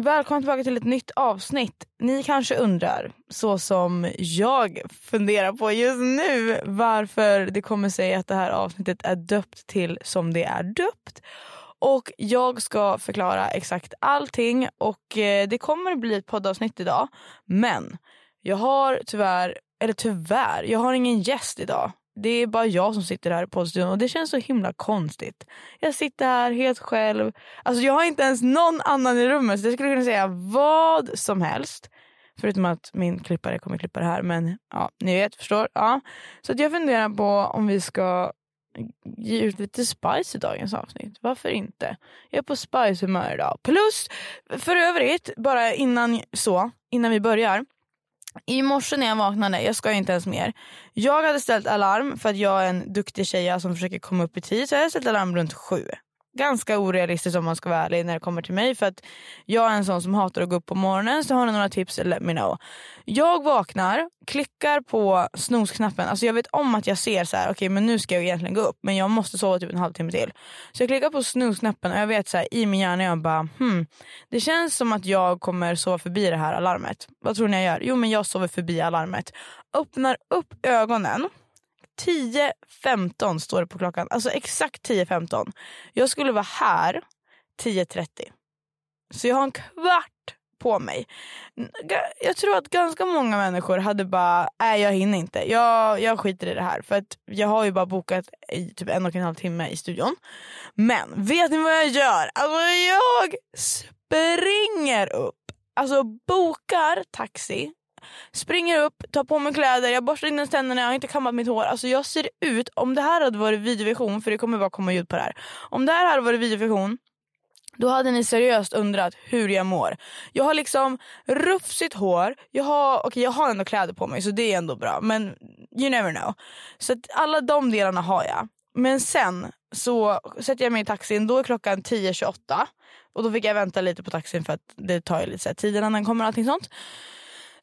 Välkomna tillbaka till ett nytt avsnitt. Ni kanske undrar, så som jag funderar på just nu, varför det kommer sig att det här avsnittet är döpt till som det är döpt. Och jag ska förklara exakt allting och eh, det kommer bli ett poddavsnitt idag. Men jag har tyvärr, eller tyvärr, jag har ingen gäst idag. Det är bara jag som sitter här i poddstudion och det känns så himla konstigt. Jag sitter här helt själv. Alltså jag har inte ens någon annan i rummet så jag skulle kunna säga vad som helst. Förutom att min klippare kommer klippa det här men ja, ni vet, förstår. Ja. Så att jag funderar på om vi ska ge ut lite spice i dagens avsnitt. Varför inte? Jag är på spice-humör idag. Plus, för övrigt, bara innan så, innan vi börjar. I morse när jag vaknade, jag ska inte ens mer. Jag hade ställt alarm för att jag är en duktig tjej som försöker komma upp i tid. Så jag hade ställt alarm runt sju ganska orealistiskt om man ska vara ärlig när det kommer till mig. För att jag är en sån som hatar att gå upp på morgonen. Så har ni några tips, let me know. Jag vaknar, klickar på snosknappen. Alltså jag vet om att jag ser så här, okej okay, men nu ska jag egentligen gå upp. Men jag måste sova typ en halvtimme till. Så jag klickar på snosknappen och jag vet så här, i min hjärna, jag bara hmm. Det känns som att jag kommer sova förbi det här alarmet. Vad tror ni jag gör? Jo men jag sover förbi alarmet. Öppnar upp ögonen 10.15 står det på klockan. Alltså exakt 10.15. Jag skulle vara här 10.30. Så jag har en kvart på mig. Jag tror att ganska många människor hade bara, nej jag hinner inte. Jag, jag skiter i det här. För att jag har ju bara bokat i typ en och en halv timme i studion. Men vet ni vad jag gör? Alltså jag springer upp. Alltså bokar taxi Springer upp, tar på mig kläder, jag borstar in tänderna, jag har inte kammat mitt hår. Alltså jag ser ut, om det här hade varit videovision, för det kommer bara komma ljud på det här. Om det här hade varit videovision då hade ni seriöst undrat hur jag mår. Jag har liksom rufsigt hår, jag har, okay, jag har ändå kläder på mig så det är ändå bra men you never know. Så alla de delarna har jag. Men sen så sätter jag mig i taxin, då är klockan 10.28 och då fick jag vänta lite på taxin för att det tar ju lite tid innan den kommer och allting sånt.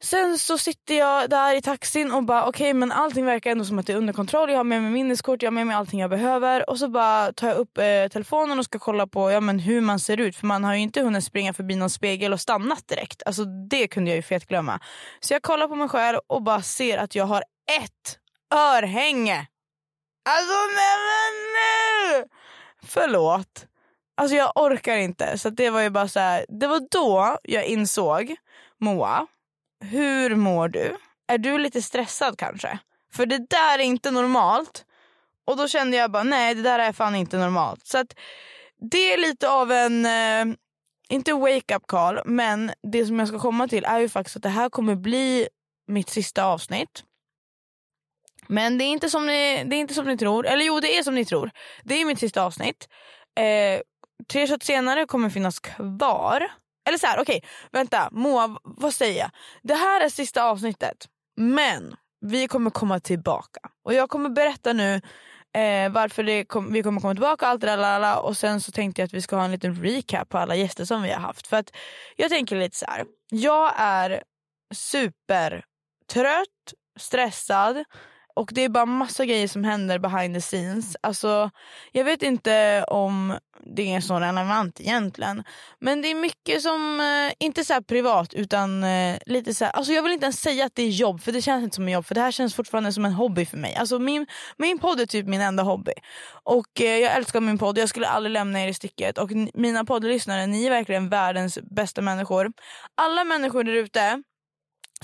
Sen så sitter jag där i taxin och bara okej okay, men allting verkar ändå som att det är under kontroll. Jag har med mig minneskort, jag har med mig allting jag behöver. Och så bara tar jag upp eh, telefonen och ska kolla på ja, men hur man ser ut. För man har ju inte hunnit springa förbi någon spegel och stannat direkt. Alltså det kunde jag ju fet glömma. Så jag kollar på mig själv och bara ser att jag har ett örhänge. Alltså nej men nu! Förlåt. Alltså jag orkar inte. Så det var ju bara så här, det var då jag insåg Moa, hur mår du? Är du lite stressad kanske? För det där är inte normalt. Och då kände jag bara nej det där är fan inte normalt. Så att det är lite av en, eh, inte wake up call, men det som jag ska komma till är ju faktiskt att det här kommer bli mitt sista avsnitt. Men det är inte som ni, det är inte som ni tror. Eller jo, det är som ni tror. Det är mitt sista avsnitt. Eh, tre shots senare kommer finnas kvar. Eller så här, okej, okay, vänta. Moa, vad säger jag? Det här är sista avsnittet. Men vi kommer komma tillbaka. Och jag kommer berätta nu eh, varför kom, vi kommer komma tillbaka allt det där och sen så tänkte jag att vi ska ha en liten recap på alla gäster som vi har haft. För att jag tänker lite så här. Jag är supertrött, stressad och det är bara massa grejer som händer behind the scenes. Alltså, jag vet inte om det är så relevant egentligen. Men det är mycket som, eh, inte så privat utan eh, lite så här, alltså jag vill inte ens säga att det är jobb för det känns inte som ett jobb för det här känns fortfarande som en hobby för mig. Alltså min, min podd är typ min enda hobby. Och eh, jag älskar min podd, jag skulle aldrig lämna er i sticket. Och mina poddlyssnare, ni är verkligen världens bästa människor. Alla människor där ute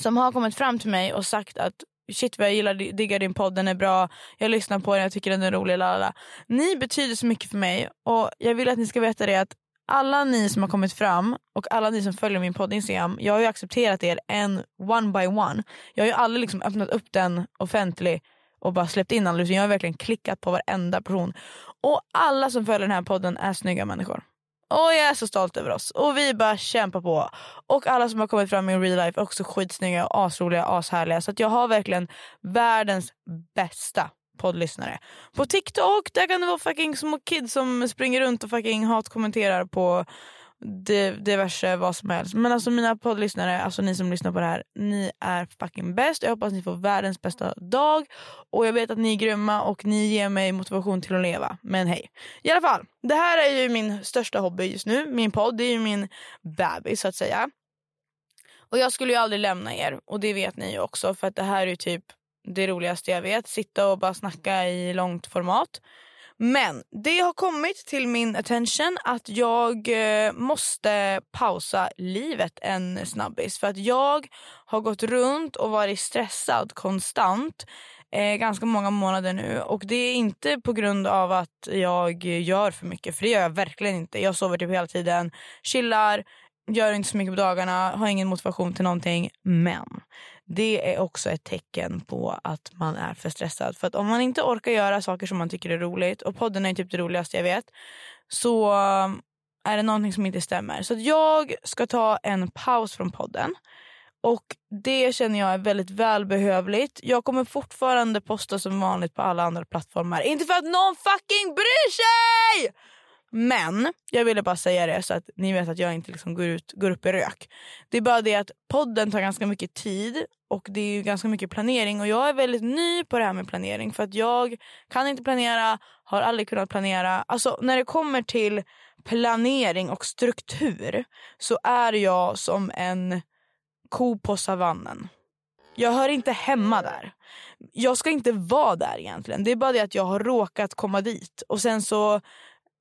som har kommit fram till mig och sagt att shit vad jag gillar, diggar din podd, den är bra, jag lyssnar på den, jag tycker den är rolig. Lalala. Ni betyder så mycket för mig och jag vill att ni ska veta det att alla ni som har kommit fram och alla ni som följer min podd Instagram, jag har ju accepterat er en one by one. Jag har ju aldrig liksom öppnat upp den offentlig, och bara släppt in alla utan jag har verkligen klickat på varenda person. Och alla som följer den här podden är snygga människor. Och jag är så stolt över oss. Och vi bara kämpar på. Och alla som har kommit fram i real life är också skitsnygga, och asroliga, ashärliga. Så att jag har verkligen världens bästa poddlyssnare. På TikTok där kan det vara fucking små kids som springer runt och fucking hatkommenterar på diverse vad som helst. Men alltså mina poddlyssnare, alltså ni som lyssnar på det här, ni är fucking bäst. Jag hoppas ni får världens bästa dag. Och jag vet att ni är grymma och ni ger mig motivation till att leva. Men hej. I alla fall, det här är ju min största hobby just nu. Min podd, det är ju min bebis så att säga. Och jag skulle ju aldrig lämna er och det vet ni ju också för att det här är ju typ det roligaste jag vet. Sitta och bara snacka i långt format. Men det har kommit till min attention att jag eh, måste pausa livet en snabbis. För att jag har gått runt och varit stressad konstant eh, ganska många månader nu. Och det är inte på grund av att jag gör för mycket, för det gör jag verkligen inte. Jag sover typ hela tiden, chillar, gör inte så mycket på dagarna, har ingen motivation till någonting. Men det är också ett tecken på att man är för stressad. För att om man inte orkar göra saker som man tycker är roligt och podden är typ det roligaste jag vet så um, är det någonting som inte stämmer. Så jag ska ta en paus från podden. Och det känner jag är väldigt välbehövligt. Jag kommer fortfarande posta som vanligt på alla andra plattformar. Inte för att någon fucking bryr sig! Men jag ville bara säga det så att ni vet att jag inte liksom går, ut, går upp i rök. Det är bara det att podden tar ganska mycket tid och det är ganska mycket planering och jag är väldigt ny på det här med planering för att jag kan inte planera, har aldrig kunnat planera. Alltså när det kommer till planering och struktur så är jag som en ko på savannen. Jag hör inte hemma där. Jag ska inte vara där egentligen. Det är bara det att jag har råkat komma dit och sen så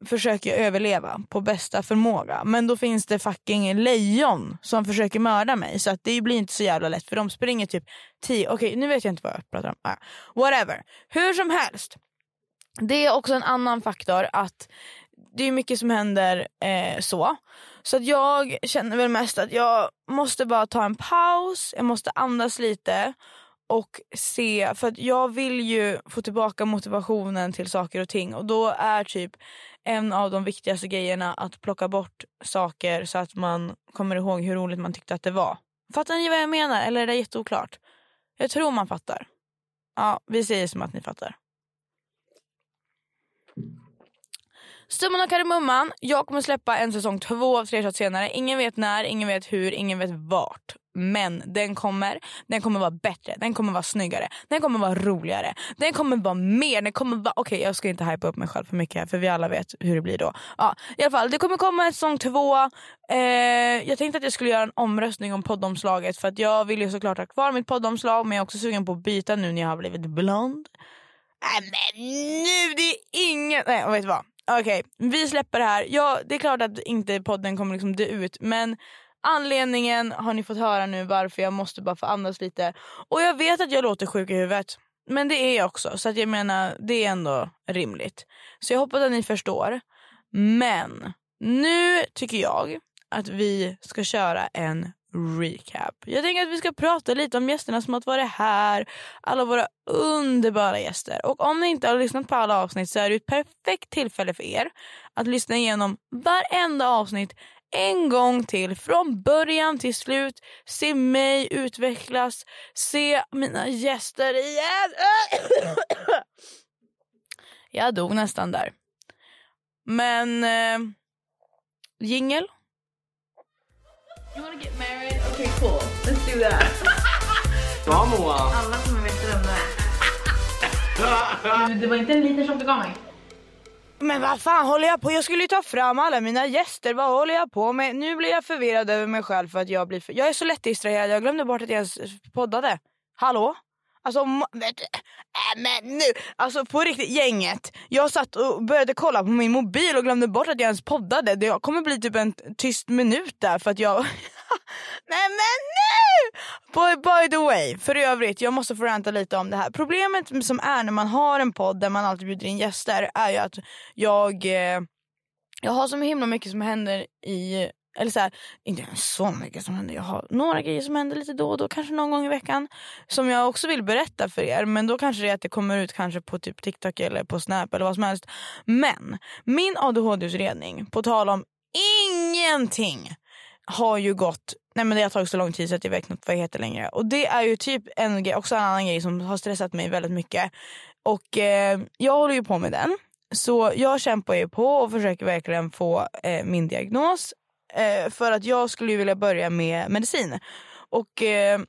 försöker jag överleva på bästa förmåga. Men då finns det fucking lejon som försöker mörda mig. Så att det blir inte så jävla lätt för de springer typ 10, okej okay, nu vet jag inte vad jag pratar om. Ah, whatever. Hur som helst. Det är också en annan faktor att det är mycket som händer eh, så. Så att jag känner väl mest att jag måste bara ta en paus, jag måste andas lite och se, för att jag vill ju få tillbaka motivationen till saker och ting och då är typ en av de viktigaste grejerna att plocka bort saker så att man kommer ihåg hur roligt man tyckte att det var. Fattar ni vad jag menar eller är det jätteoklart? Jag tror man fattar. Ja, vi säger som att ni fattar. Summan av kardemumman, jag kommer släppa en säsong två av Tre senare. Ingen vet när, ingen vet hur, ingen vet vart. Men den kommer, den kommer vara bättre, den kommer vara snyggare, den kommer vara roligare, den kommer vara mer, den kommer vara... Okej okay, jag ska inte hypa upp mig själv för mycket här för vi alla vet hur det blir då. Ja, I alla fall, det kommer komma en säsong två. Eh, jag tänkte att jag skulle göra en omröstning om poddomslaget för att jag vill ju såklart ha kvar mitt poddomslag men jag är också sugen på att byta nu när jag har blivit blond. Äh, men nu, det är ingen... Nej, vet du vad? Okej, okay, vi släpper det här. Ja, det är klart att inte podden kommer liksom dö ut men Anledningen har ni fått höra nu varför jag måste bara få andas lite. Och jag vet att jag låter sjuk i huvudet. Men det är jag också. Så att jag menar, det är ändå rimligt. Så jag hoppas att ni förstår. Men nu tycker jag att vi ska köra en recap. Jag tänker att vi ska prata lite om gästerna som har varit här. Alla våra underbara gäster. Och om ni inte har lyssnat på alla avsnitt så är det ett perfekt tillfälle för er att lyssna igenom varenda avsnitt en gång till från början till slut. Se mig utvecklas, se mina gäster igen. Jag dog nästan där. Men eh, jingel. You wanna get married? Okay cool, let's do that. Bra Moa! Alla kommer veta vem det är. Det var inte en liten som du gav mig. Men vad fan håller jag på? Jag skulle ju ta fram alla mina gäster. Vad håller jag på med? Nu blir jag förvirrad över mig själv för att jag blir för... Jag är så lätt distraherad. Jag glömde bort att jag ens poddade. Hallå? Alltså, äh, men nu, alltså på riktigt gänget. Jag satt och började kolla på min mobil och glömde bort att jag ens poddade. Det kommer bli typ en tyst minut där för att jag... Nej men nu! By, by the way, för övrigt, jag måste få ranta lite om det här. Problemet som är när man har en podd där man alltid bjuder in gäster är ju att jag, eh, jag har så himla mycket som händer i eller så här, inte så mycket som händer. Jag har några grejer som händer lite då och då. Kanske någon gång i veckan. Som jag också vill berätta för er. Men då kanske det är att det kommer ut kanske på typ TikTok eller på Snap eller vad som helst. Men min ADHD-utredning, på tal om ingenting har ju gått, nej men det har tagit så lång tid så att jag vet inte vad jag heter längre. Och det är ju typ en grej, också en annan grej som har stressat mig väldigt mycket. Och eh, jag håller ju på med den. Så jag kämpar ju på och försöker verkligen få eh, min diagnos. Eh, för att jag skulle vilja börja med medicin. Och eh,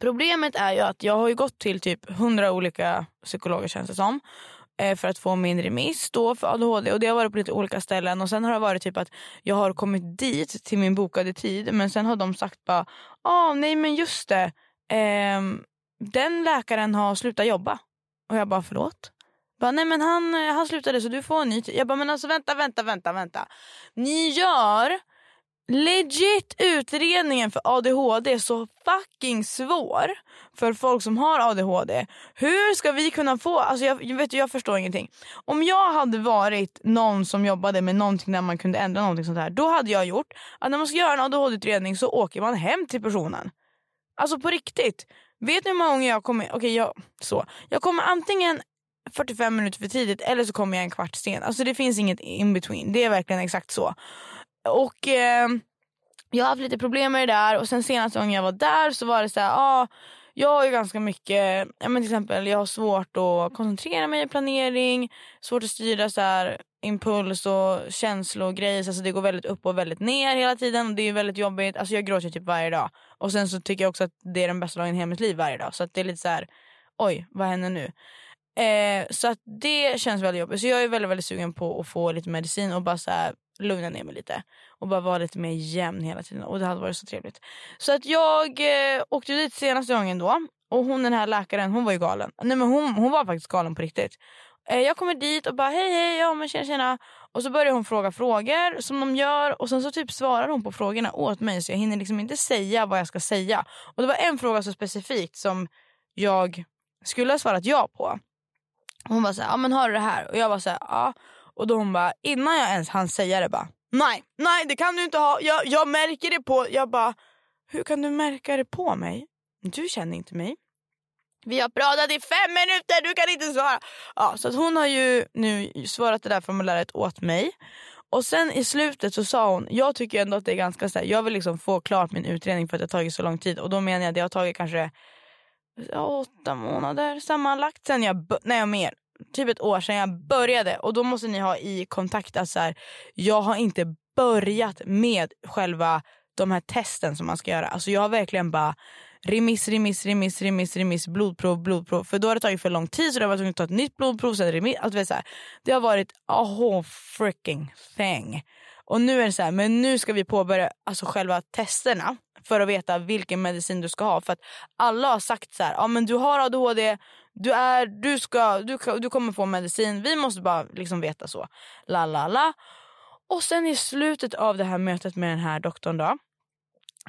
problemet är ju att jag har ju gått till typ hundra olika psykologer känns det som eh, för att få min remiss då för ADHD och det har varit på lite olika ställen. Och sen har det varit typ att jag har kommit dit till min bokade tid. Men sen har de sagt bara ah, nej men just det. Eh, den läkaren har slutat jobba. Och jag bara förlåt? Bara, nej men han, eh, han slutade så du får en ny. Jag bara men alltså vänta vänta vänta vänta. Ni gör legit utredningen för ADHD så fucking svår för folk som har ADHD. Hur ska vi kunna få, alltså jag, jag vet jag förstår ingenting. Om jag hade varit någon som jobbade med någonting där man kunde ändra någonting sånt här. Då hade jag gjort att när man ska göra en ADHD-utredning så åker man hem till personen. Alltså på riktigt. Vet ni hur många gånger jag kommer, okej okay, jag, så. Jag kommer antingen 45 minuter för tidigt eller så kommer jag en kvart sen. Alltså det finns inget in between. Det är verkligen exakt så. Och eh, jag har haft lite problem med det där och sen senaste gången jag var där så var det så här, ah, jag har ju ganska mycket, ja, men till exempel jag har svårt att koncentrera mig i planering, svårt att styra så här, impuls och känslogrejer. Alltså det går väldigt upp och väldigt ner hela tiden och det är väldigt jobbigt. Alltså jag gråter typ varje dag. Och sen så tycker jag också att det är den bästa dagen i hela mitt liv varje dag. Så att det är lite så här, oj vad händer nu? Eh, så att det känns väldigt jobbigt. Så jag är väldigt, väldigt sugen på att få lite medicin och bara så här, lugna ner mig lite. Och bara vara lite mer jämn hela tiden. Och det hade varit så trevligt. Så att jag eh, åkte dit senaste gången då. Och hon den här läkaren hon var ju galen. Nej men hon, hon var faktiskt galen på riktigt. Eh, jag kommer dit och bara hej hej, ja men tjena tjena. Och så börjar hon fråga frågor som de gör. Och sen så typ svarar hon på frågorna åt mig. Så jag hinner liksom inte säga vad jag ska säga. Och det var en fråga så specifikt som jag skulle ha svarat ja på. Hon var så här, ja men har du det här? Och jag var så här, ja. Och då hon bara, innan jag ens hann säga det bara, nej, nej det kan du inte ha. Jag, jag märker det på, jag bara, hur kan du märka det på mig? Du känner inte mig. Vi har pratat i fem minuter, du kan inte svara. Ja, så att hon har ju nu svarat det där formuläret åt mig. Och sen i slutet så sa hon, jag tycker ändå att det är ganska så här, jag vill liksom få klart min utredning för att det har tagit så lång tid. Och då menar jag att det har tagit kanske åtta månader sammanlagt sen jag, nej mer, typ ett år sedan jag började. Och då måste ni ha i kontakt att så här, jag har inte börjat med själva de här testen som man ska göra. Alltså jag har verkligen bara remiss, remiss, remiss, remiss, remiss, blodprov, blodprov. För då har det tagit för lång tid så då har jag varit tvungen att ta ett nytt blodprov. Sen remiss, alltså, så här. Det har varit a whole freaking thing. Och nu är det så här, men nu ska vi påbörja alltså själva testerna för att veta vilken medicin du ska ha. För att alla har sagt så här, ja men du har ADHD, du, är, du, ska, du, du kommer få medicin, vi måste bara liksom veta så. La la la. Och sen i slutet av det här mötet med den här doktorn då,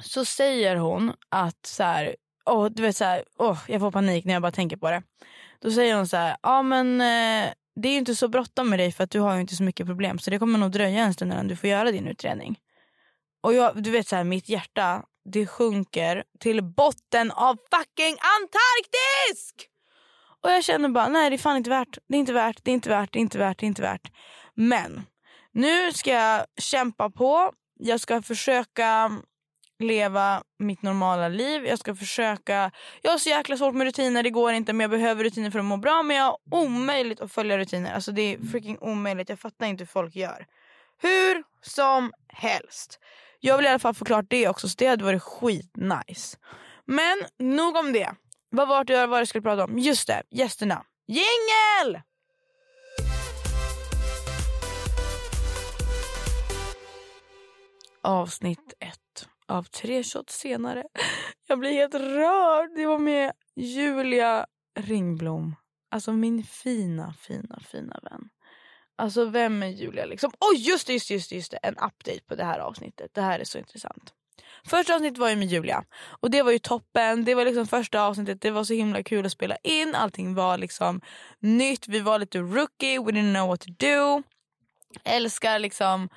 så säger hon att så här, oh, du vet så här, oh, jag får panik när jag bara tänker på det. Då säger hon så här, ja men eh, det är inte så bråttom med dig för att du har ju inte så mycket problem så det kommer nog dröja en stund innan du får göra din utredning. Och jag, du vet så här, mitt hjärta det sjunker till botten av fucking Antarktis! Och jag känner bara, nej det är fan inte värt. Det är inte värt, det är inte värt, det är inte värt, det är inte värt. Men nu ska jag kämpa på. Jag ska försöka leva mitt normala liv. Jag ska försöka... Jag har så jäkla svårt med rutiner, det går inte men jag behöver rutiner för att må bra. Men jag har omöjligt att följa rutiner. Alltså det är freaking omöjligt. Jag fattar inte hur folk gör. Hur som helst. Jag vill i alla fall få klart det också så det hade varit skitnice. Men nog om det. Vad var det jag, vad jag skulle prata om? Just det, gästerna. Jingel! Avsnitt ett av tre shots senare. Jag blir helt rörd. Det var med Julia Ringblom. Alltså min fina, fina, fina vän. Alltså vem är Julia liksom? Oj oh, just det, just, just, just det. En update på det här avsnittet. Det här är så intressant. Första avsnittet var ju med Julia och det var ju toppen. Det var liksom första avsnittet. Det var så himla kul att spela in. Allting var liksom nytt. Vi var lite rookie. We didn't know what to do. Älskar liksom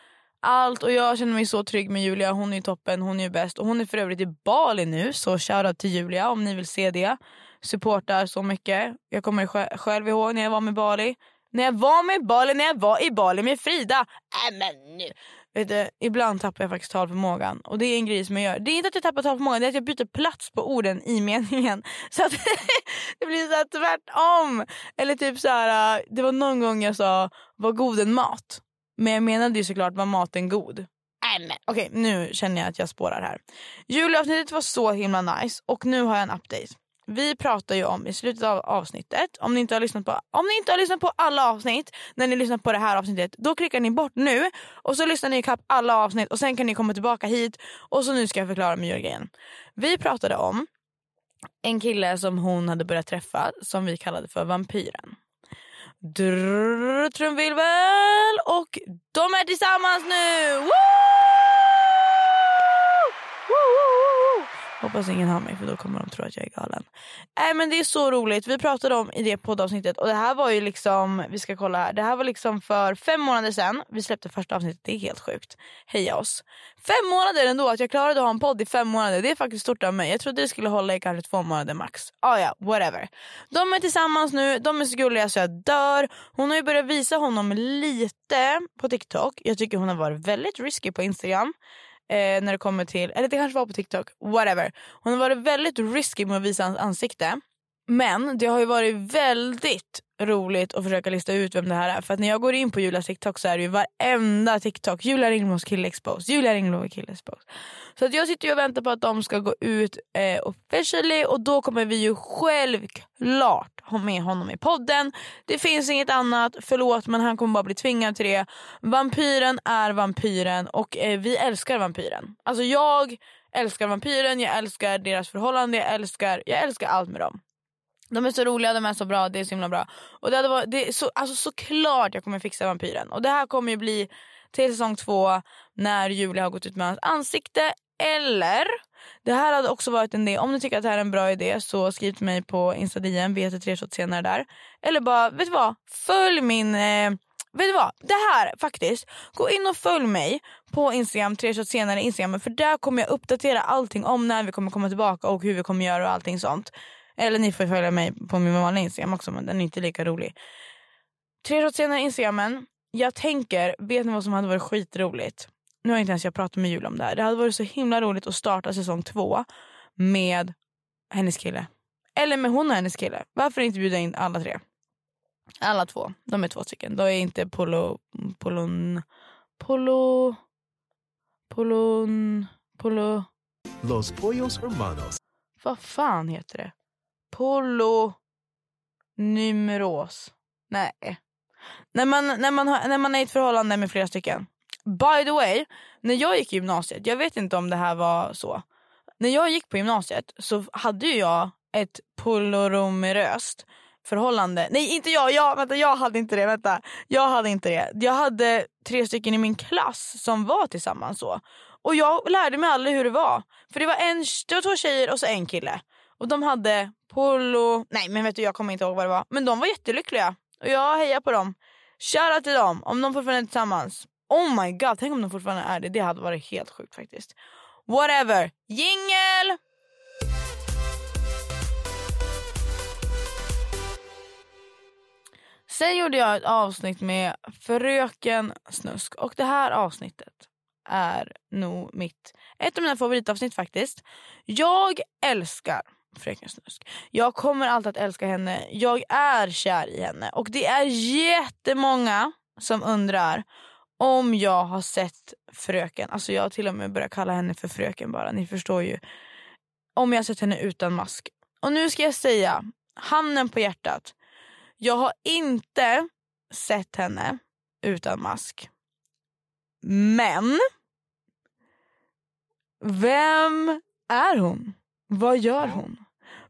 allt och jag känner mig så trygg med Julia. Hon är toppen, hon är bäst och hon är för övrigt i Bali nu så shoutout till Julia om ni vill se det. Supportar så mycket. Jag kommer själv ihåg när jag var med Bali. När jag var med Bali, när jag var i Bali med Frida. Äh, men nu. Vet du, ibland tappar jag faktiskt talförmågan och det är en grej som jag gör. Det är inte att jag tappar talförmågan, det är att jag byter plats på orden i meningen. Så att det blir så här tvärtom. Eller typ så här, äh, det var någon gång jag sa var god en mat. Men jag menade ju såklart var maten god. Äh, Okej, nu känner jag att jag spårar här. Julavsnittet var så himla nice och nu har jag en update. Vi pratar ju om i slutet av avsnittet, om ni inte har lyssnat på, om ni inte har lyssnat på alla avsnitt när ni lyssnar på det här avsnittet, då klickar ni bort nu och så lyssnar ni ikapp alla avsnitt och sen kan ni komma tillbaka hit och så nu ska jag förklara med Jörgen. Vi pratade om en kille som hon hade börjat träffa som vi kallade för vampyren. Drrr, trumvirvel och de är tillsammans nu! Woo, woo! Hoppas ingen har mig för då kommer de tro att jag är galen. Nej men det är så roligt. Vi pratade om i det poddavsnittet och det här var ju liksom, vi ska kolla här. Det här var liksom för fem månader sedan. Vi släppte första avsnittet, det är helt sjukt. Heja oss. Fem månader ändå, att jag klarade att ha en podd i fem månader. Det är faktiskt stort av mig. Jag trodde det skulle hålla i kanske två månader max. Ah, ja, whatever. De är tillsammans nu, de är så gulliga så jag dör. Hon har ju börjat visa honom lite på TikTok. Jag tycker hon har varit väldigt risky på Instagram eh, när det kommer till, eller det kanske var på TikTok, whatever. Hon har varit väldigt risky med att visa hans ansikte. Men det har ju varit väldigt roligt att försöka lista ut vem det här är. För att när jag går in på Julias TikTok så är det ju varenda TikTok Julia Ringblom's kille exposed, Julia Ringblom kille exposed. Så att jag sitter ju och väntar på att de ska gå ut eh, officially och då kommer vi ju självklart ha med honom i podden. Det finns inget annat, förlåt men han kommer bara bli tvingad till det. Vampyren är vampyren och eh, vi älskar vampyren. Alltså jag älskar vampyren, jag älskar deras förhållande, jag älskar, jag älskar allt med dem. De är så roliga, de är så bra, det är så himla bra. Och det hade varit, det är så, alltså såklart jag kommer fixa vampyren. Och det här kommer ju bli till säsong två när Julia har gått ut med hans ansikte. Eller, det här hade också varit en idé, om ni tycker att det här är en bra idé så skriv till mig på Insta DM, vi heter tre senare där. Eller bara, vet du vad, följ min eh, Vet du vad? Det här faktiskt. Gå in och följ mig på Instagram, tre shots senare Instagram. För där kommer jag uppdatera allting om när vi kommer komma tillbaka och hur vi kommer göra och allting sånt. Eller ni får följa mig på min vanliga Instagram också men den är inte lika rolig. Tre shots senare Instagramen. Jag tänker, vet ni vad som hade varit skitroligt? Nu har inte ens jag pratat med Julia om det här. Det hade varit så himla roligt att starta säsong två med hennes kille. Eller med hon och hennes kille. Varför inte bjuda in alla tre? Alla två. De är två stycken. De är inte polo... Polon... Polo... Polon... Polo... Los pollos hermanos. Vad fan heter det? Polynumeros. Nej. När man, när, man har, när man är i ett förhållande med flera stycken. By the way, när jag gick i gymnasiet, jag vet inte om det här var så. När jag gick på gymnasiet så hade jag ett poloromeröst förhållande. Nej inte jag, jag, vänta, jag hade inte det. Vänta. Jag hade inte det. Jag hade tre stycken i min klass som var tillsammans så. Och jag lärde mig aldrig hur det var. För det var, en, det var två tjejer och så en kille. Och de hade polo... Nej men vet du jag kommer inte ihåg vad det var. Men de var jättelyckliga. Och jag hejar på dem. Shoutout till dem om de fortfarande är tillsammans. Oh my god, tänk om de fortfarande är det. Det hade varit helt sjukt faktiskt. Whatever. Jingel! Sen gjorde jag ett avsnitt med Fröken Snusk och det här avsnittet är nog mitt, ett av mina favoritavsnitt faktiskt. Jag älskar Fröken Snusk. Jag kommer alltid att älska henne. Jag är kär i henne och det är jättemånga som undrar om jag har sett Fröken. Alltså jag har till och med börjat kalla henne för Fröken bara, ni förstår ju. Om jag har sett henne utan mask. Och nu ska jag säga, handen på hjärtat. Jag har inte sett henne utan mask. Men vem är hon? Vad gör hon?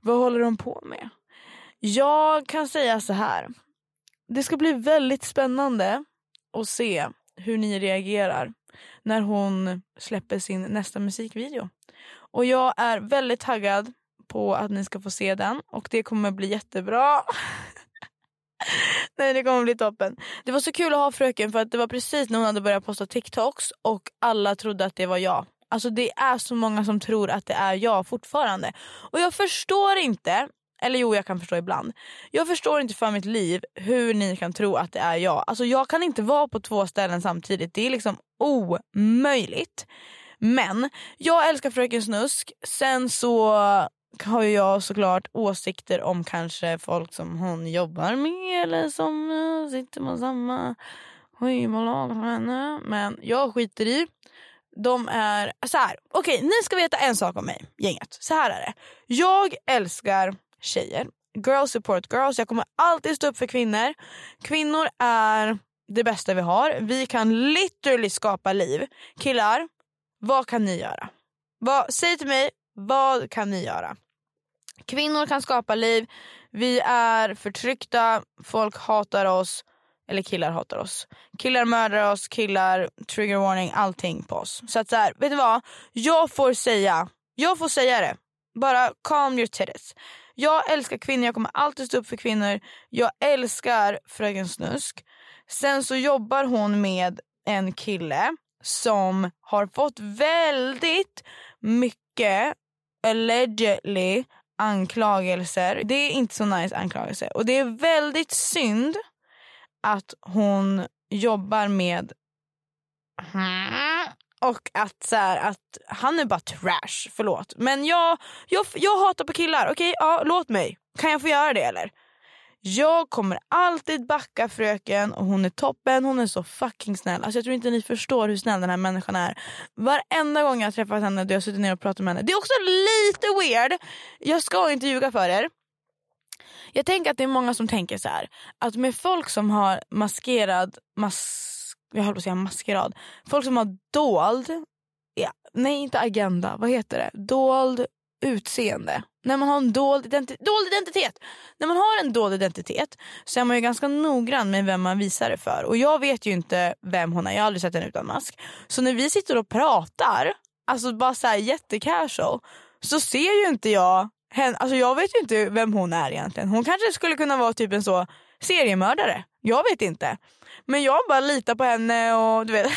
Vad håller hon på med? Jag kan säga så här. Det ska bli väldigt spännande att se hur ni reagerar när hon släpper sin nästa musikvideo. Och jag är väldigt taggad på att ni ska få se den och det kommer bli jättebra. Nej det kommer bli toppen. Det var så kul att ha fröken för att det var precis när hon hade börjat posta TikToks och alla trodde att det var jag. Alltså det är så många som tror att det är jag fortfarande. Och jag förstår inte, eller jo jag kan förstå ibland. Jag förstår inte för mitt liv hur ni kan tro att det är jag. Alltså jag kan inte vara på två ställen samtidigt. Det är liksom omöjligt. Men jag älskar Fröken Snusk. Sen så har ju jag såklart åsikter om kanske folk som hon jobbar med eller som eh, sitter på samma skivbolag som henne. Men jag skiter i. De är så här. Okej, ni ska veta en sak om mig, gänget. Så här är det. Jag älskar tjejer. Girls support girls. Jag kommer alltid stå upp för kvinnor. Kvinnor är det bästa vi har. Vi kan literally skapa liv. Killar, vad kan ni göra? Vad, säg till mig, vad kan ni göra? Kvinnor kan skapa liv. Vi är förtryckta. Folk hatar oss. Eller killar hatar oss. Killar mördar oss, killar, trigger warning, allting på oss. Så att så här, vet du vad? Jag får säga, jag får säga det. Bara calm your titties. Jag älskar kvinnor, jag kommer alltid stå upp för kvinnor. Jag älskar Fröken Snusk. Sen så jobbar hon med en kille som har fått väldigt mycket allegedly anklagelser. Det är inte så nice anklagelser. Och det är väldigt synd att hon jobbar med och att, så här, att han är bara trash, förlåt. Men jag, jag, jag hatar på killar, okej? Okay? Ja, låt mig. Kan jag få göra det eller? Jag kommer alltid backa fröken och hon är toppen, hon är så fucking snäll. Alltså jag tror inte ni förstår hur snäll den här människan är. Varenda gång jag träffat henne och jag suttit ner och pratat med henne. Det är också lite weird, jag ska inte ljuga för er. Jag tänker att det är många som tänker så här. Att med folk som har maskerad, mas, jag höll på att säga maskerad. Folk som har dold, ja, nej inte agenda, vad heter det? Dold utseende. När man har en dold, identi dold identitet. När man har en dold identitet så är man ju ganska noggrann med vem man visar det för. Och jag vet ju inte vem hon är, jag har aldrig sett henne utan mask. Så när vi sitter och pratar, alltså bara så här jättecasual, så ser ju inte jag hen, alltså jag vet ju inte vem hon är egentligen. Hon kanske skulle kunna vara typ en så seriemördare. Jag vet inte. Men jag bara litar på henne och du vet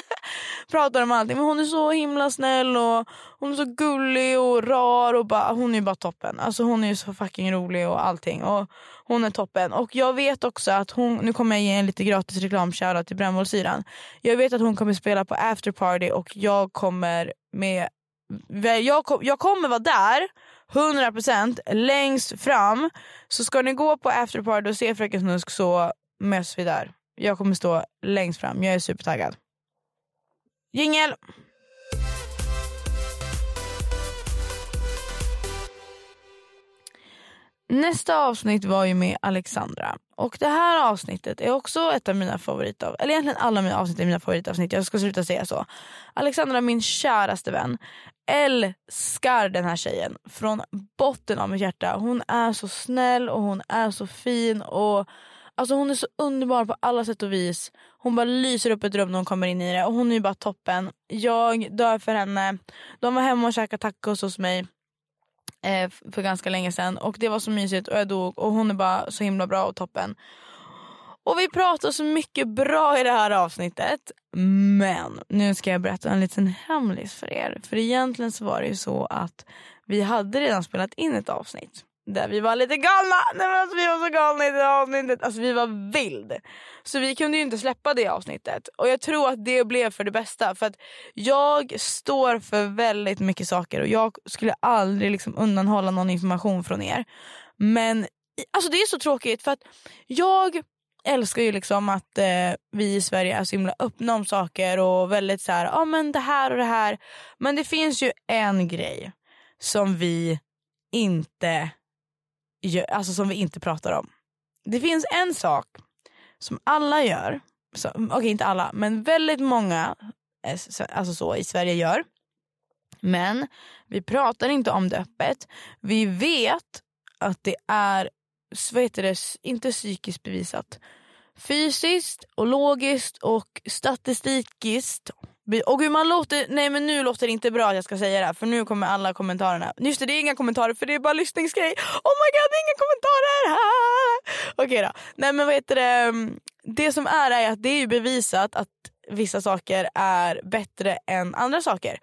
pratar om allting. Men hon är så himla snäll och hon är så gullig och rar och bara, hon är bara toppen. Alltså hon är så fucking rolig och allting. Och hon är toppen. Och jag vet också att hon, nu kommer jag ge en lite gratis reklam till brännbollsyran. Jag vet att hon kommer spela på afterparty och jag kommer med jag, jag kommer vara där 100% längst fram. Så ska ni gå på afterparty och se Fröken Snusk så möts vi där. Jag kommer stå längst fram. Jag är supertaggad. Jingel! Nästa avsnitt var ju med Alexandra. Och det här avsnittet är också ett av mina favoritavsnitt. Eller egentligen alla mina avsnitt är mina favoritavsnitt. Jag ska sluta säga så. Alexandra, min käraste vän, älskar den här tjejen från botten av mitt hjärta. Hon är så snäll och hon är så fin. och Alltså hon är så underbar på alla sätt och vis. Hon bara lyser upp ett rum när hon kommer in i det och hon är ju bara toppen. Jag dör för henne. De var hemma och käkade tacos hos mig eh, för ganska länge sedan och det var så mysigt och jag dog och hon är bara så himla bra och toppen. Och vi pratar så mycket bra i det här avsnittet. Men nu ska jag berätta en liten hemlis för er. För egentligen så var det ju så att vi hade redan spelat in ett avsnitt där vi var lite galna. Nej, men alltså, vi var så galna i det avsnittet. Alltså, vi var vild. Så vi kunde ju inte släppa det avsnittet. Och jag tror att det blev för det bästa. För att jag står för väldigt mycket saker och jag skulle aldrig liksom undanhålla någon information från er. Men alltså det är så tråkigt för att jag älskar ju liksom att eh, vi i Sverige är så himla öppna om saker och väldigt så här, ja ah, men det här och det här. Men det finns ju en grej som vi inte gör, alltså som vi inte pratar om. Det finns en sak som alla gör, okej okay, inte alla, men väldigt många eh, alltså så, i Sverige gör. Men vi pratar inte om det öppet. Vi vet att det är, vad heter det, inte psykiskt bevisat. Fysiskt och logiskt och statistikiskt Och hur man låter, nej men nu låter det inte bra att jag ska säga det här för nu kommer alla kommentarerna. Just det, det är inga kommentarer för det är bara lyssningsgrej. Oh my god det är inga kommentarer! Okej Okej då. Nej men vad heter det, mm, det som är är att det är ju bevisat att vissa saker är bättre än andra saker.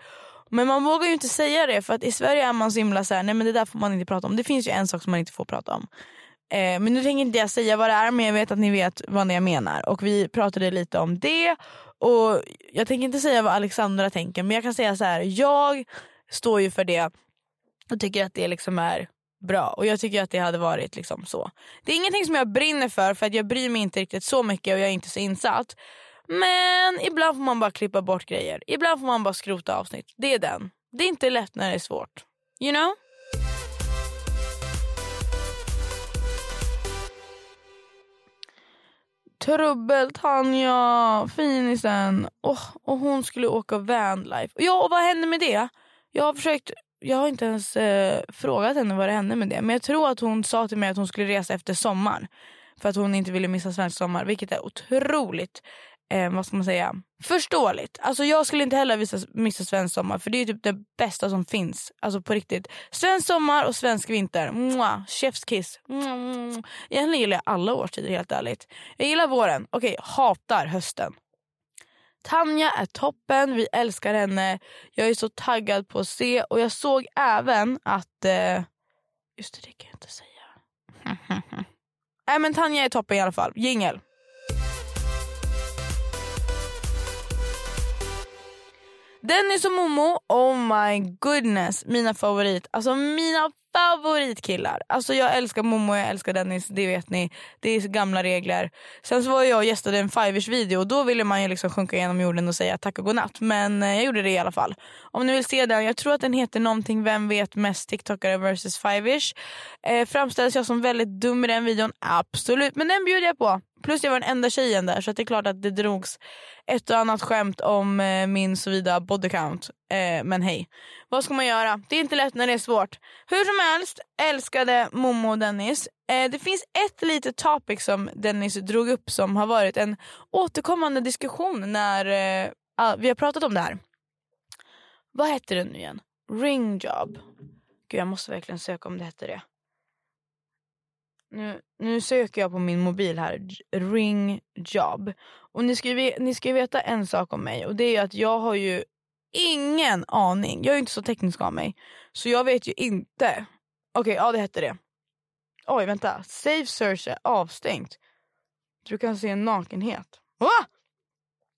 Men man vågar ju inte säga det för att i Sverige är man så himla såhär, nej men det där får man inte prata om. Det finns ju en sak som man inte får prata om. Eh, men nu tänker inte jag säga vad det är men jag vet att ni vet vad jag menar. Och vi pratade lite om det. Och jag tänker inte säga vad Alexandra tänker men jag kan säga så här. jag står ju för det och tycker att det liksom är bra. Och jag tycker att det hade varit liksom så. Det är ingenting som jag brinner för för att jag bryr mig inte riktigt så mycket och jag är inte så insatt. Men ibland får man bara klippa bort grejer. Ibland får man bara skrota avsnitt. Det är den. Det är inte lätt när det är svårt. You know? Trubbel Tanja, finisen. Oh, och hon skulle åka vanlife. Ja, och vad hände med det? Jag har försökt jag har inte ens eh, frågat henne vad det hände med det. Men jag tror att hon sa till mig att hon skulle resa efter sommaren. För att hon inte ville missa svensk sommar. Vilket är otroligt, eh, vad ska man säga, förståeligt. Alltså jag skulle inte heller visa, missa svensk sommar. För det är typ det bästa som finns. Alltså på riktigt. Svensk sommar och svensk vinter. Mwah, chefskiss. Mm. Egentligen gillar jag alla årstider helt ärligt. Jag gillar våren. Okej, hatar hösten. Tanja är toppen, vi älskar henne. Jag är så taggad på att se och jag såg även att... Eh, just det, det kan jag inte säga. Nej men Tanja är toppen i alla fall. Jingel. Dennis och Momo, oh my goodness, mina favorit. Alltså mina favoritkillar. Alltså jag älskar Momo och jag älskar Dennis, det vet ni. Det är gamla regler. Sen så var jag och gästade en Fivers video och då ville man ju liksom sjunka igenom jorden och säga tack och godnatt. Men eh, jag gjorde det i alla fall. Om ni vill se den, jag tror att den heter någonting Vem vet mest TikTokare vs Fiveish Eh, framställs jag som väldigt dum i den videon? Absolut, men den bjuder jag på. Plus jag var den enda tjejen där så det är klart att det drogs ett och annat skämt om eh, min såvida body count. Eh, men hej, vad ska man göra? Det är inte lätt när det är svårt. Hur som helst, älskade Momo och Dennis. Eh, det finns ett litet topic som Dennis drog upp som har varit en återkommande diskussion när eh, ah, vi har pratat om det här. Vad hette det nu igen? Ringjob. Gud jag måste verkligen söka om det hette det. Nu, nu söker jag på min mobil här, ring job. Och ni ska, ju, ni ska ju veta en sak om mig och det är att jag har ju ingen aning. Jag är inte så teknisk av mig. Så jag vet ju inte. Okej, okay, ja det hette det. Oj vänta, Safe search är avstängt. Du kan se en nakenhet.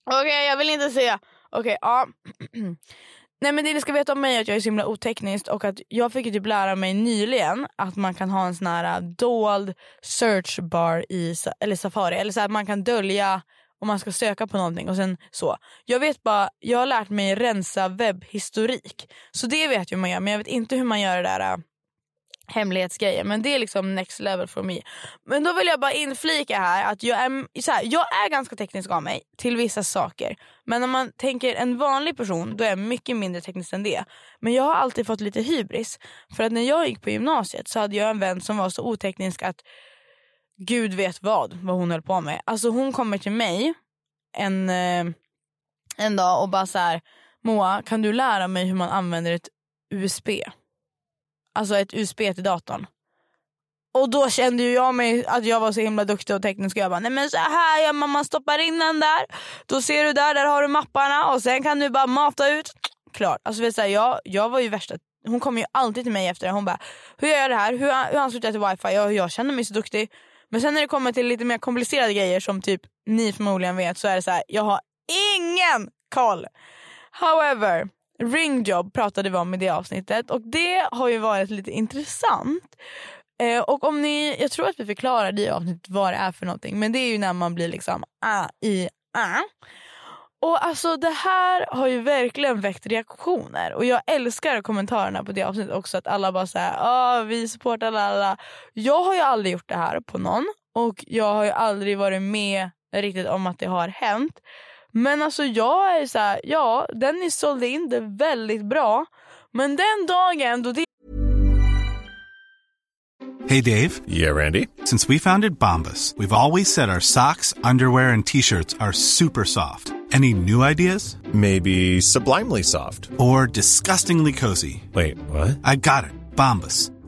Okej okay, jag vill inte se. Okej, okay, ja. Nej men det ni ska veta om mig är att jag är så himla oteknisk och att jag fick ju typ lära mig nyligen att man kan ha en sån här äh, dold search bar i eller Safari. Eller så här, man kan dölja om man ska söka på någonting och sen så. Jag vet bara, jag har lärt mig rensa webbhistorik. Så det vet jag hur man gör men jag vet inte hur man gör det där äh, hemlighetsgrejer. Men det är liksom next level for me. Men då vill jag bara inflika här att jag är, så här, jag är ganska teknisk av mig till vissa saker. Men om man tänker en vanlig person då är jag mycket mindre teknisk än det. Men jag har alltid fått lite hybris. För att när jag gick på gymnasiet så hade jag en vän som var så oteknisk att gud vet vad, vad hon höll på med. Alltså hon kommer till mig en, eh, en dag och bara så här, Moa kan du lära mig hur man använder ett USB? Alltså ett USB till datorn. Och då kände ju jag mig att jag var så himla duktig och teknisk. Jag bara, nej men så här gör man, man stoppar in den där. Då ser du där, där har du mapparna och sen kan du bara mata ut. Klart. Alltså, vet du, jag, jag var ju värsta hon kommer ju alltid till mig efter det. Hon bara, hur gör jag det här? Hur, hur ansluter jag till wifi? Jag, jag känner mig så duktig. Men sen när det kommer till lite mer komplicerade grejer som typ ni förmodligen vet så är det så här, jag har ingen koll. However, ringjob pratade vi om i det avsnittet och det har ju varit lite intressant. Eh, och om ni, jag tror att vi förklarar i avsnittet vad det är för någonting men det är ju när man blir liksom ah, i ah. Och alltså det här har ju verkligen väckt reaktioner och jag älskar kommentarerna på det avsnittet också att alla bara säger ah, vi supportar alla. Jag har ju aldrig gjort det här på någon och jag har ju aldrig varit med riktigt om att det har hänt. Men alltså jag är så här, ja Dennis sålde in det väldigt bra. Men den dagen då det Hey Dave. Yeah, Randy. Since we founded Bombus, we've always said our socks, underwear and t-shirts are super soft. Any new ideas? Maybe sublimely soft. Or disgustingly cozy? Wait, what? I got it. Bombas.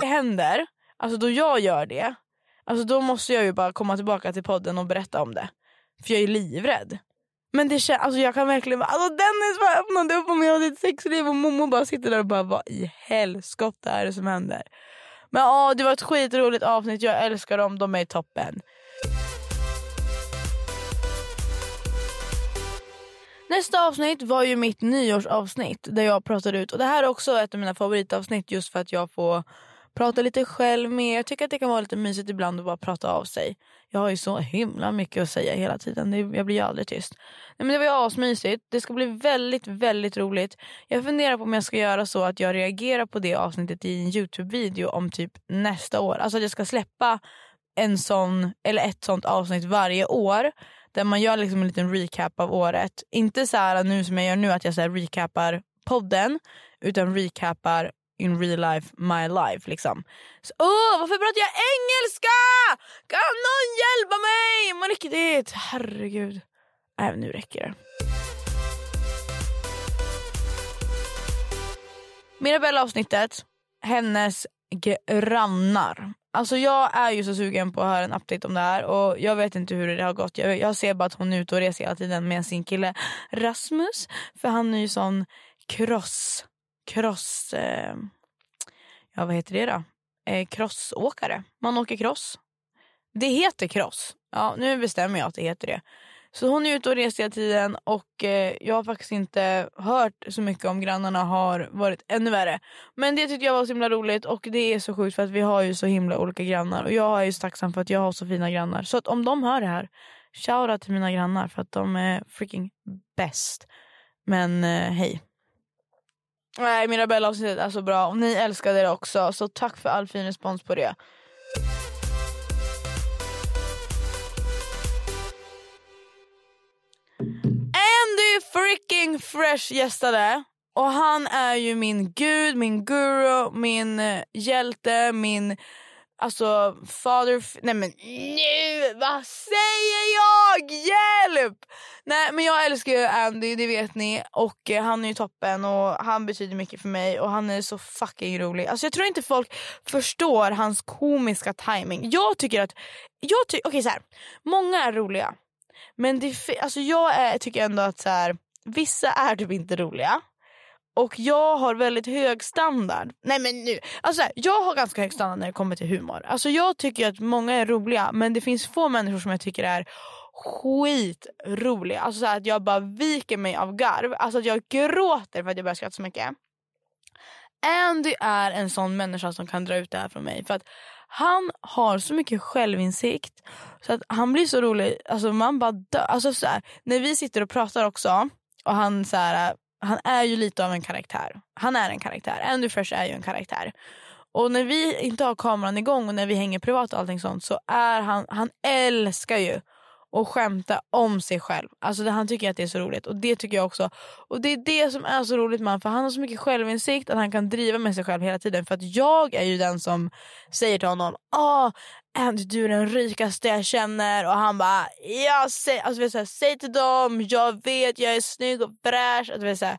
det händer, alltså då jag gör det, alltså då måste jag ju bara komma tillbaka till podden och berätta om det. För jag är livrädd. Men det känns, alltså jag kan verkligen bara, alltså Dennis bara öppnade upp om jag hade ett sexliv och Momo bara sitter där och bara vad i helskotta är det som händer? Men ja, det var ett skitroligt avsnitt, jag älskar dem, de är toppen. Nästa avsnitt var ju mitt nyårsavsnitt där jag pratade ut och det här är också ett av mina favoritavsnitt just för att jag får prata lite själv med. Jag tycker att det kan vara lite mysigt ibland att bara prata av sig. Jag har ju så himla mycket att säga hela tiden. Det- Jag blir ju aldrig tyst. Nej, men det var ju asmysigt. Det ska bli väldigt, väldigt roligt. Jag funderar på om jag ska göra så att jag reagerar på det avsnittet i en Youtube-video om typ nästa år. Alltså att jag ska släppa en sån, eller ett sånt avsnitt varje år. Där man gör liksom en liten recap av året. Inte så här nu som jag gör nu att jag så här recapar podden. Utan recapar in real life, my life liksom. Så, åh, varför pratar jag engelska? Kan någon hjälpa mig? Men riktigt, herregud. Nej, nu räcker det. Mirabella-avsnittet, hennes grannar. Alltså jag är ju så sugen på att höra en update om det här och jag vet inte hur det har gått. Jag, jag ser bara att hon är ute och reser hela tiden med sin kille Rasmus. För han är ju sån cross, cross, eh, ja vad heter det då? Eh, crossåkare. Man åker cross. Det heter cross. Ja, nu bestämmer jag att det heter det. Så hon är ute och reser hela tiden och eh, jag har faktiskt inte hört så mycket om grannarna har varit ännu värre. Men det tyckte jag var så himla roligt och det är så sjukt för att vi har ju så himla olika grannar och jag är ju så tacksam för att jag har så fina grannar. Så att om de hör det här, shoutout till mina grannar för att de är freaking bäst. Men eh, hej. Nej, Mirabella-avsnittet är så bra och ni älskade det också så tack för all fin respons på det. Andy freaking Fresh gästade. Och han är ju min gud, min guru, min eh, hjälte, min alltså father... Nej men nu, vad säger jag? Hjälp! Nej men jag älskar ju Andy, det vet ni. Och eh, han är ju toppen och han betyder mycket för mig och han är så fucking rolig. Alltså jag tror inte folk förstår hans komiska timing. Jag tycker att, jag ty- okej så här. många är roliga. Men det, alltså jag är, tycker ändå att så här, vissa är typ inte roliga. Och jag har väldigt hög standard. Nej men nu, alltså här, jag har ganska hög standard när det kommer till humor. Alltså jag tycker att många är roliga men det finns få människor som jag tycker är skitroliga. Alltså så här, att jag bara viker mig av garv. Alltså att jag gråter för att jag börjar skratta så mycket. Andy är en sån människa som kan dra ut det här från mig. För att han har så mycket självinsikt så att han blir så rolig. Alltså man bara dör. Alltså så här, när vi sitter och pratar också och han så här, han är ju lite av en karaktär. Han är en karaktär. Andy Fresh är ju en karaktär. Och när vi inte har kameran igång och när vi hänger privat och allting sånt så är han, han älskar ju att skämta om sig själv. Alltså det, han tycker att det är så roligt och det tycker jag också. Och det är det som är så roligt med honom för han har så mycket självinsikt att han kan driva med sig själv hela tiden. För att jag är ju den som säger till honom ah, Andy du är den rikaste jag känner och han bara jag säger, alltså, vet, så här, säg till dem, jag vet jag är snygg och fräsch. Alltså, vet, så här.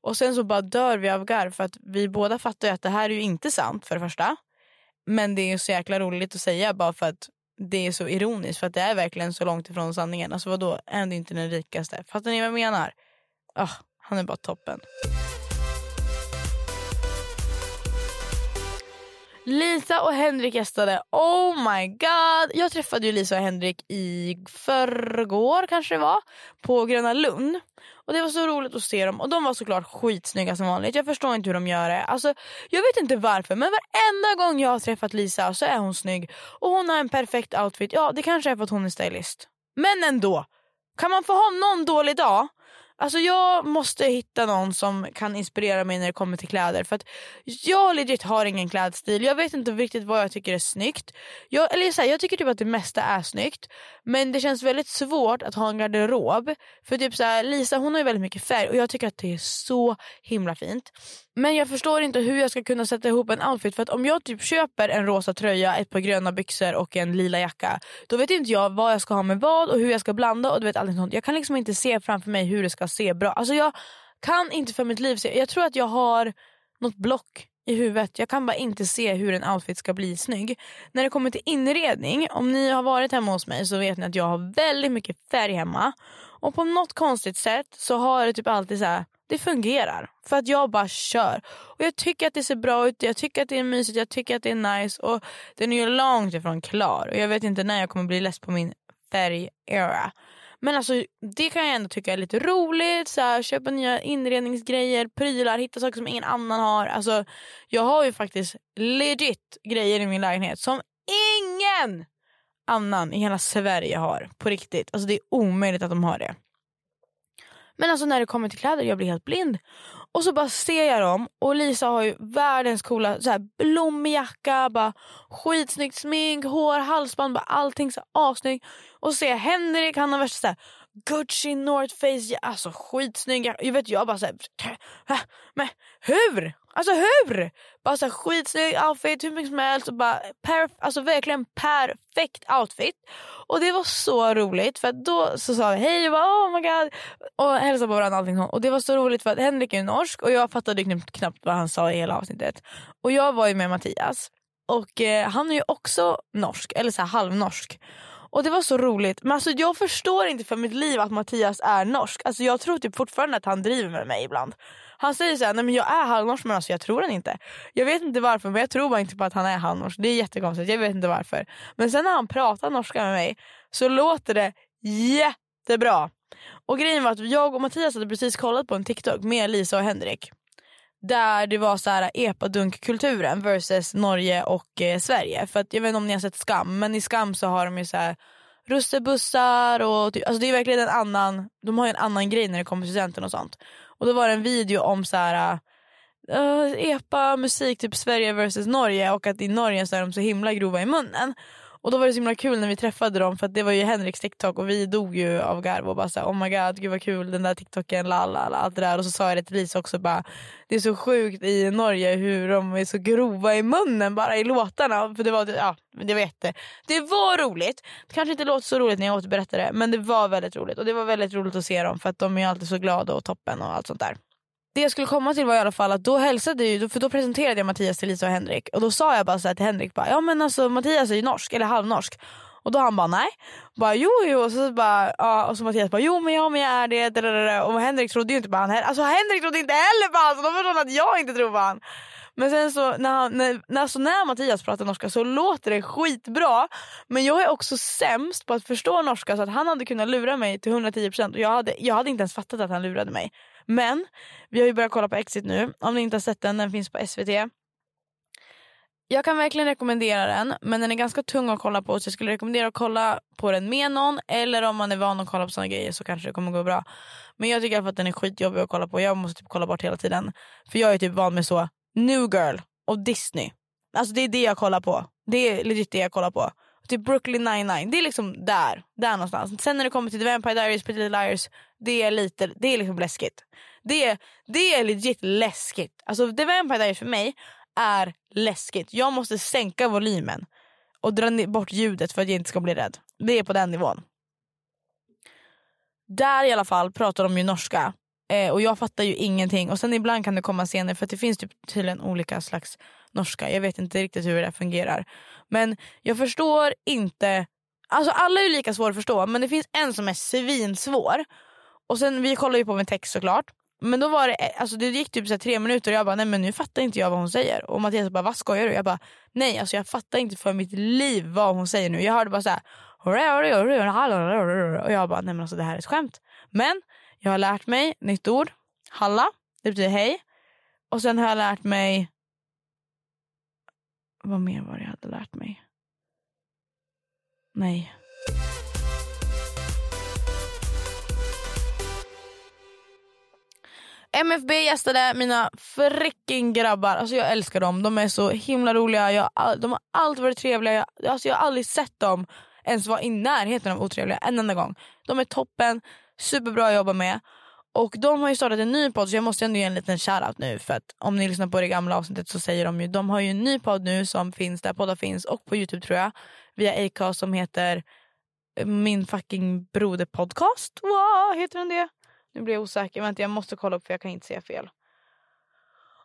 Och sen så bara dör vi av garv för att vi båda fattar ju att det här är ju inte sant för det första. Men det är ju så jäkla roligt att säga bara för att det är så ironiskt för att det är verkligen så långt ifrån sanningen. Alltså vadå, Andy är inte den rikaste. Fattar ni vad jag menar? Oh, han är bara toppen. Lisa och Henrik gästade. Oh my god. Jag träffade ju Lisa och Henrik i förrgår kanske det var. På Gröna Lund. Och det var så roligt att se dem. Och de var såklart skitsnygga som vanligt. Jag förstår inte hur de gör det. Alltså, jag vet inte varför men varenda gång jag har träffat Lisa så är hon snygg. Och hon har en perfekt outfit. Ja det kanske är för att hon är stylist. Men ändå. Kan man få ha någon dålig dag Alltså jag måste hitta någon som kan inspirera mig när det kommer till kläder. För att jag legit har ingen klädstil. Jag vet inte riktigt vad jag tycker är snyggt. Jag, eller så här, jag tycker typ att det mesta är snyggt. Men det känns väldigt svårt att ha en garderob. För typ så här, Lisa hon har ju väldigt mycket färg och jag tycker att det är så himla fint. Men jag förstår inte hur jag ska kunna sätta ihop en outfit. För att om jag typ köper en rosa tröja, ett par gröna byxor och en lila jacka. Då vet inte jag vad jag ska ha med vad och hur jag ska blanda. och du vet allting sånt. Jag kan liksom inte se framför mig hur det ska se bra. Alltså jag kan inte för mitt liv se. Jag tror att jag har något block i huvudet. Jag kan bara inte se hur en outfit ska bli snygg. När det kommer till inredning, om ni har varit hemma hos mig så vet ni att jag har väldigt mycket färg hemma. Och på något konstigt sätt så har det typ alltid så här, det fungerar. För att jag bara kör. Och jag tycker att det ser bra ut, jag tycker att det är mysigt, jag tycker att det är nice. Och den är ju långt ifrån klar. Och jag vet inte när jag kommer bli less på min färg-era. Men alltså det kan jag ändå tycka är lite roligt. Så här, köpa nya inredningsgrejer, prylar, hitta saker som ingen annan har. Alltså jag har ju faktiskt legit grejer i min lägenhet som ingen annan i hela Sverige har. På riktigt. Alltså det är omöjligt att de har det. Men alltså när det kommer till kläder, jag blir helt blind. Och så bara ser jag dem och Lisa har ju världens coola så här, blommig jacka, bara skitsnyggt smink, hår, halsband, bara allting så assnyggt. Och så ser jag Henrik, han har värsta så här, Gucci, North Face, alltså skitsnygg. Jag vet jag bara såhär, men hur? Alltså hur? Bara så skitsnygg outfit, hur mycket som helst och bara perf alltså verkligen perfekt outfit. Och det var så roligt för då så sa vi hej och bara oh my god och hälsade på varandra allting. Och det var så roligt för att Henrik är norsk och jag fattade knappt, knappt vad han sa i hela avsnittet. Och jag var ju med Mattias och eh, han är ju också norsk, eller så här halvnorsk. Och det var så roligt. Men alltså jag förstår inte för mitt liv att Mattias är norsk. Alltså jag tror typ fortfarande att han driver med mig ibland. Han säger såhär, nej men jag är halvnorsk men alltså jag tror den inte. Jag vet inte varför men jag tror bara inte på att han är halvnorsk. Det är jättekonstigt, jag vet inte varför. Men sen när han pratar norska med mig så låter det jättebra. Och grejen var att jag och Mattias hade precis kollat på en TikTok med Lisa och Henrik. Där det var så här epadunk-kulturen versus Norge och eh, Sverige. För att, jag vet inte om ni har sett Skam men i Skam så har de ju så här russebussar och typ, alltså det är verkligen en annan, de har ju en annan grej när det kommer till studenten och sånt. Och då var det en video om så här uh, epa musik typ Sverige versus Norge och att i Norge så är de så himla grova i munnen. Och då var det så himla kul när vi träffade dem för det var ju Henriks TikTok och vi dog ju av garv och bara såhär oh my god gud vad kul den där TikToken la allt det där. Och så sa jag det till Lisa också bara det är så sjukt i Norge hur de är så grova i munnen bara i låtarna. För det var ja det var jätte det var roligt. Det kanske inte låter så roligt när jag återberättar det men det var väldigt roligt. Och det var väldigt roligt att se dem för att de är alltid så glada och toppen och allt sånt där det jag skulle komma till var i alla fall att då hälsade ju, för då presenterade jag Mattias till Lisa och Henrik och då sa jag bara så till Henrik bara, ja men alltså Mattias är ju norsk eller halvnorsk och då han bara nej. Bara jo jo och så bara ja, och så Mattias bara jo men ja men jag är det. Och Henrik trodde ju inte på han. Alltså Henrik trodde inte heller på han så då förstår han att jag inte tror på han. Men sen så när, han, när, alltså när Mattias pratar norska så låter det skitbra. Men jag är också sämst på att förstå norska så att han hade kunnat lura mig till 110% och jag hade, jag hade inte ens fattat att han lurade mig. Men vi har ju börjat kolla på Exit nu. Om ni inte har sett den, den finns på SVT. Jag kan verkligen rekommendera den men den är ganska tung att kolla på så jag skulle rekommendera att kolla på den med någon eller om man är van att kolla på såna grejer så kanske det kommer gå bra. Men jag tycker att den är skitjobbig att kolla på. Jag måste typ kolla bort hela tiden. För jag är typ van med så New Girl och Disney. Alltså det är det jag kollar på. Det är legit det jag kollar på. Typ Brooklyn 99, det är liksom där. Där någonstans. Sen när det kommer till The Vampire Diaries, Pretty Little Liars, det är lite, det är liksom läskigt. Det, det är legit läskigt. Alltså The Vampire Diaries för mig är läskigt. Jag måste sänka volymen och dra bort ljudet för att jag inte ska bli rädd. Det är på den nivån. Där i alla fall pratar de ju norska eh, och jag fattar ju ingenting. Och sen ibland kan det komma scener för det finns typ tydligen olika slags norska. Jag vet inte riktigt hur det fungerar. Men jag förstår inte. Alltså alla är ju lika svåra att förstå men det finns en som är svinsvår. Och sen vi kollar ju på med text såklart. Men då var det, alltså det gick typ så här tre minuter och jag bara nej men nu fattar inte jag vad hon säger. Och Mattias bara vad skojar du? Jag bara nej alltså jag fattar inte för mitt liv vad hon säger nu. Jag hörde bara så här och jag bara nej men alltså det här är ett skämt. Men jag har lärt mig nytt ord. Halla, det betyder hej. Och sen har jag lärt mig vad mer var det jag hade lärt mig? Nej. MFB gästade mina freaking grabbar. Alltså jag älskar dem. De är så himla roliga. Jag, de har alltid varit trevliga. Jag, alltså jag har aldrig sett dem ens vara i närheten av otrevliga en enda gång. De är toppen, superbra att jobba med. Och de har ju startat en ny podd så jag måste ändå ge en liten shoutout nu för att om ni lyssnar på det gamla avsnittet så säger de ju de har ju en ny podd nu som finns där poddar finns och på Youtube tror jag via Acast som heter eh, Min fucking broder podcast. Wow, heter den det? Nu blir jag osäker. Vänta jag måste kolla upp för jag kan inte säga fel.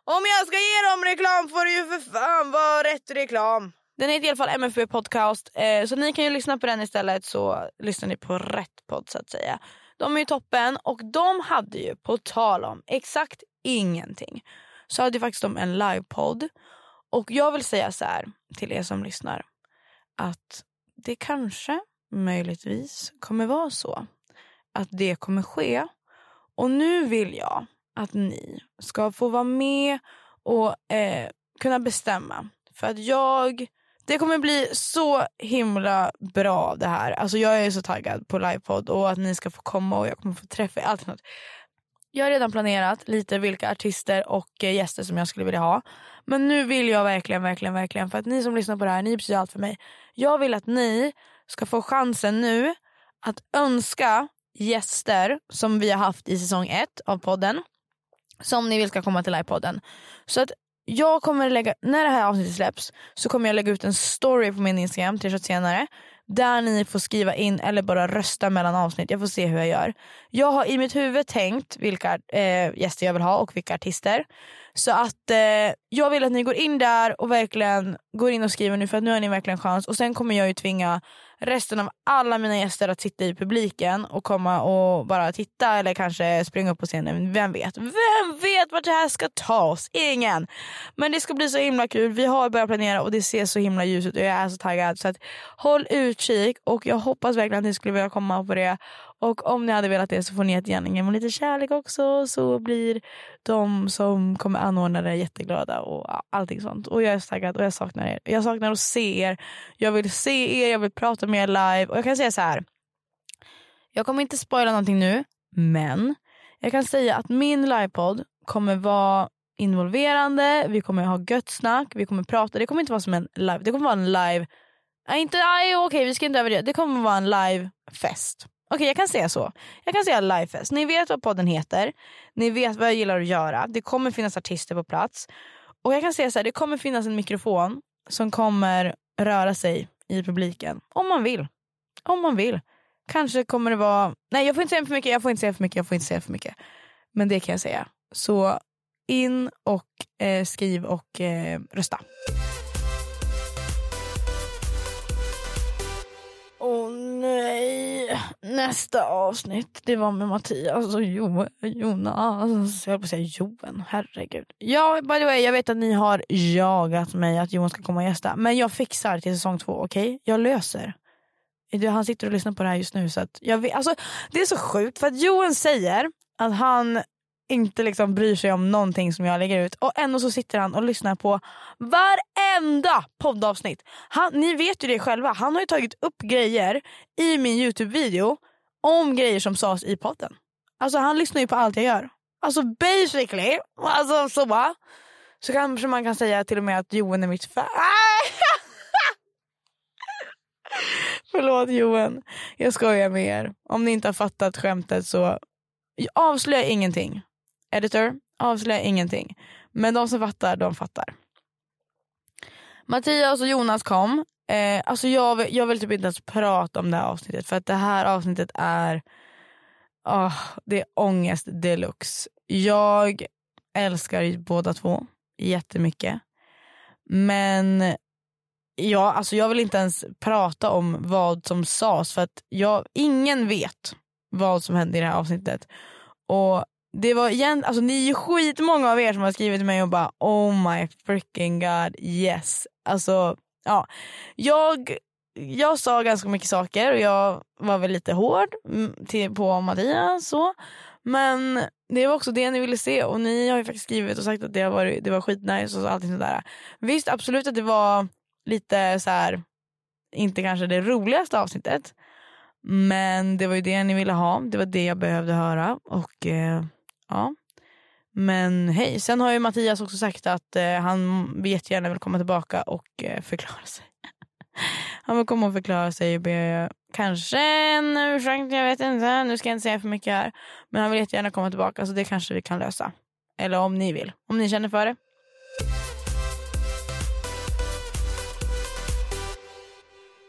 Om jag ska ge dem reklam får det ju för fan vara rätt reklam. Den heter i alla fall MFB podcast eh, så ni kan ju lyssna på den istället så lyssnar ni på rätt podd så att säga. De är ju toppen och de hade ju på tal om exakt ingenting så hade ju faktiskt de en livepodd och jag vill säga så här till er som lyssnar att det kanske möjligtvis kommer vara så att det kommer ske och nu vill jag att ni ska få vara med och eh, kunna bestämma. För att jag, det kommer bli så himla bra det här. Alltså jag är så taggad på livepodd och att ni ska få komma och jag kommer få träffa allt sånt. Jag har redan planerat lite vilka artister och eh, gäster som jag skulle vilja ha. Men nu vill jag verkligen, verkligen, verkligen för att ni som lyssnar på det här, ni betyder allt för mig. Jag vill att ni ska få chansen nu att önska gäster som vi har haft i säsong ett av podden. Som ni vill ska komma till livepodden. Så att jag kommer lägga, när det här avsnittet släpps så kommer jag lägga ut en story på min Instagram tre senare. Där ni får skriva in eller bara rösta mellan avsnitt. Jag får se hur jag gör. Jag har i mitt huvud tänkt vilka eh, gäster jag vill ha och vilka artister. Så att eh, jag vill att ni går in där och verkligen går in och skriver nu för att nu har ni verkligen chans. Och sen kommer jag ju tvinga resten av alla mina gäster att sitta i publiken och komma och bara titta eller kanske springa upp på scenen. Vem vet? Vem vet vart det här ska ta oss? Ingen! Men det ska bli så himla kul. Vi har börjat planera och det ser så himla ljus ut och jag är så taggad. Så att håll utkik och jag hoppas verkligen att ni skulle vilja komma på det. Och om ni hade velat det så får ni jättegärna ge mig lite kärlek också så blir de som kommer anordna det jätteglada och allting sånt. Och jag är så taggad och jag saknar er. Jag saknar att se er. Jag vill se er, jag vill prata med er live. Och jag kan säga så här. Jag kommer inte spoila någonting nu, men jag kan säga att min livepodd kommer vara involverande, vi kommer ha gött snack, vi kommer prata. Det kommer inte vara som en live, det kommer vara en live Nej, inte, nej okej vi ska inte överdriva. Det kommer vara en livefest. Okej okay, jag kan säga så. Jag kan säga livefest. Ni vet vad podden heter. Ni vet vad jag gillar att göra. Det kommer finnas artister på plats. Och jag kan säga så här, det kommer finnas en mikrofon som kommer röra sig i publiken. Om man vill. Om man vill. Kanske kommer det vara... Nej jag får inte säga för mycket, jag får inte säga för mycket, jag får inte säga för mycket. Men det kan jag säga. Så in och eh, skriv och eh, rösta. Nästa avsnitt det var med Mattias och jo, Jonas. Jag höll på att säga Joen, herregud. Ja, by the way, jag vet att ni har jagat mig att Johan ska komma och gästa. Men jag fixar till säsong två, okej? Okay? Jag löser. Han sitter och lyssnar på det här just nu. Så att jag vet, alltså, det är så sjukt för att Johan säger att han inte liksom bryr sig om någonting som jag lägger ut och ändå så sitter han och lyssnar på varenda poddavsnitt. Han, ni vet ju det själva, han har ju tagit upp grejer i min Youtube-video om grejer som sades i podden. Alltså han lyssnar ju på allt jag gör. Alltså basically, alltså så så kanske man kan säga till och med att Johan är mitt fan. Förlåt Johan, jag skojar med er. Om ni inte har fattat skämtet så avslöja ingenting editor, avslöja ingenting. Men de som fattar, de fattar. Mattias och Jonas kom. Eh, alltså jag, vill, jag vill typ inte ens prata om det här avsnittet för att det här avsnittet är, oh, det är ångest deluxe. Jag älskar båda två jättemycket. Men ja, alltså jag vill inte ens prata om vad som sades för att jag, ingen vet vad som hände i det här avsnittet. Och det var igen, alltså ni är ju skitmånga av er som har skrivit till mig och bara oh my freaking god yes. Alltså ja, jag, jag sa ganska mycket saker och jag var väl lite hård till, på Mattias så. Men det var också det ni ville se och ni har ju faktiskt skrivit och sagt att det, har varit, det var skitnice och allting sådär. Visst absolut att det var lite så här inte kanske det roligaste avsnittet. Men det var ju det ni ville ha. Det var det jag behövde höra. Och eh, ja. Men hej, sen har ju Mattias också sagt att eh, han jättegärna vill komma tillbaka och eh, förklara sig. han vill komma och förklara sig och be kanske en ursäkt, jag vet inte. Nu ska jag inte säga för mycket här. Men han vill jättegärna komma tillbaka så det kanske vi kan lösa. Eller om ni vill, om ni känner för det.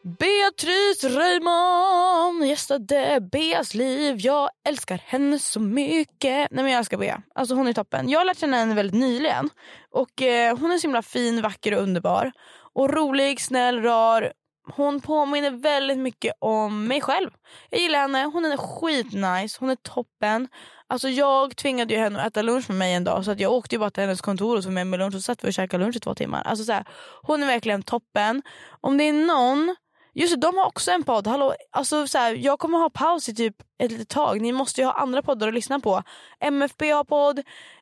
Beatrice Reimann gästade Beas liv. Jag älskar henne så mycket. Nej men jag älskar Bea. Alltså hon är toppen. Jag har lärt känna henne väldigt nyligen. Och eh, hon är så himla fin, vacker och underbar. Och rolig, snäll, rar. Hon påminner väldigt mycket om mig själv. Jag gillar henne. Hon är skitnice. Hon är toppen. Alltså jag tvingade ju henne att äta lunch med mig en dag så att jag åkte ju bara till hennes kontor och tog med mig lunch och satt vi och käkade lunch i två timmar. Alltså så här, hon är verkligen toppen. Om det är någon Just det, de har också en podd. Hallå, alltså, så här, jag kommer ha paus i typ ett litet tag. Ni måste ju ha andra poddar att lyssna på. MFB har podd,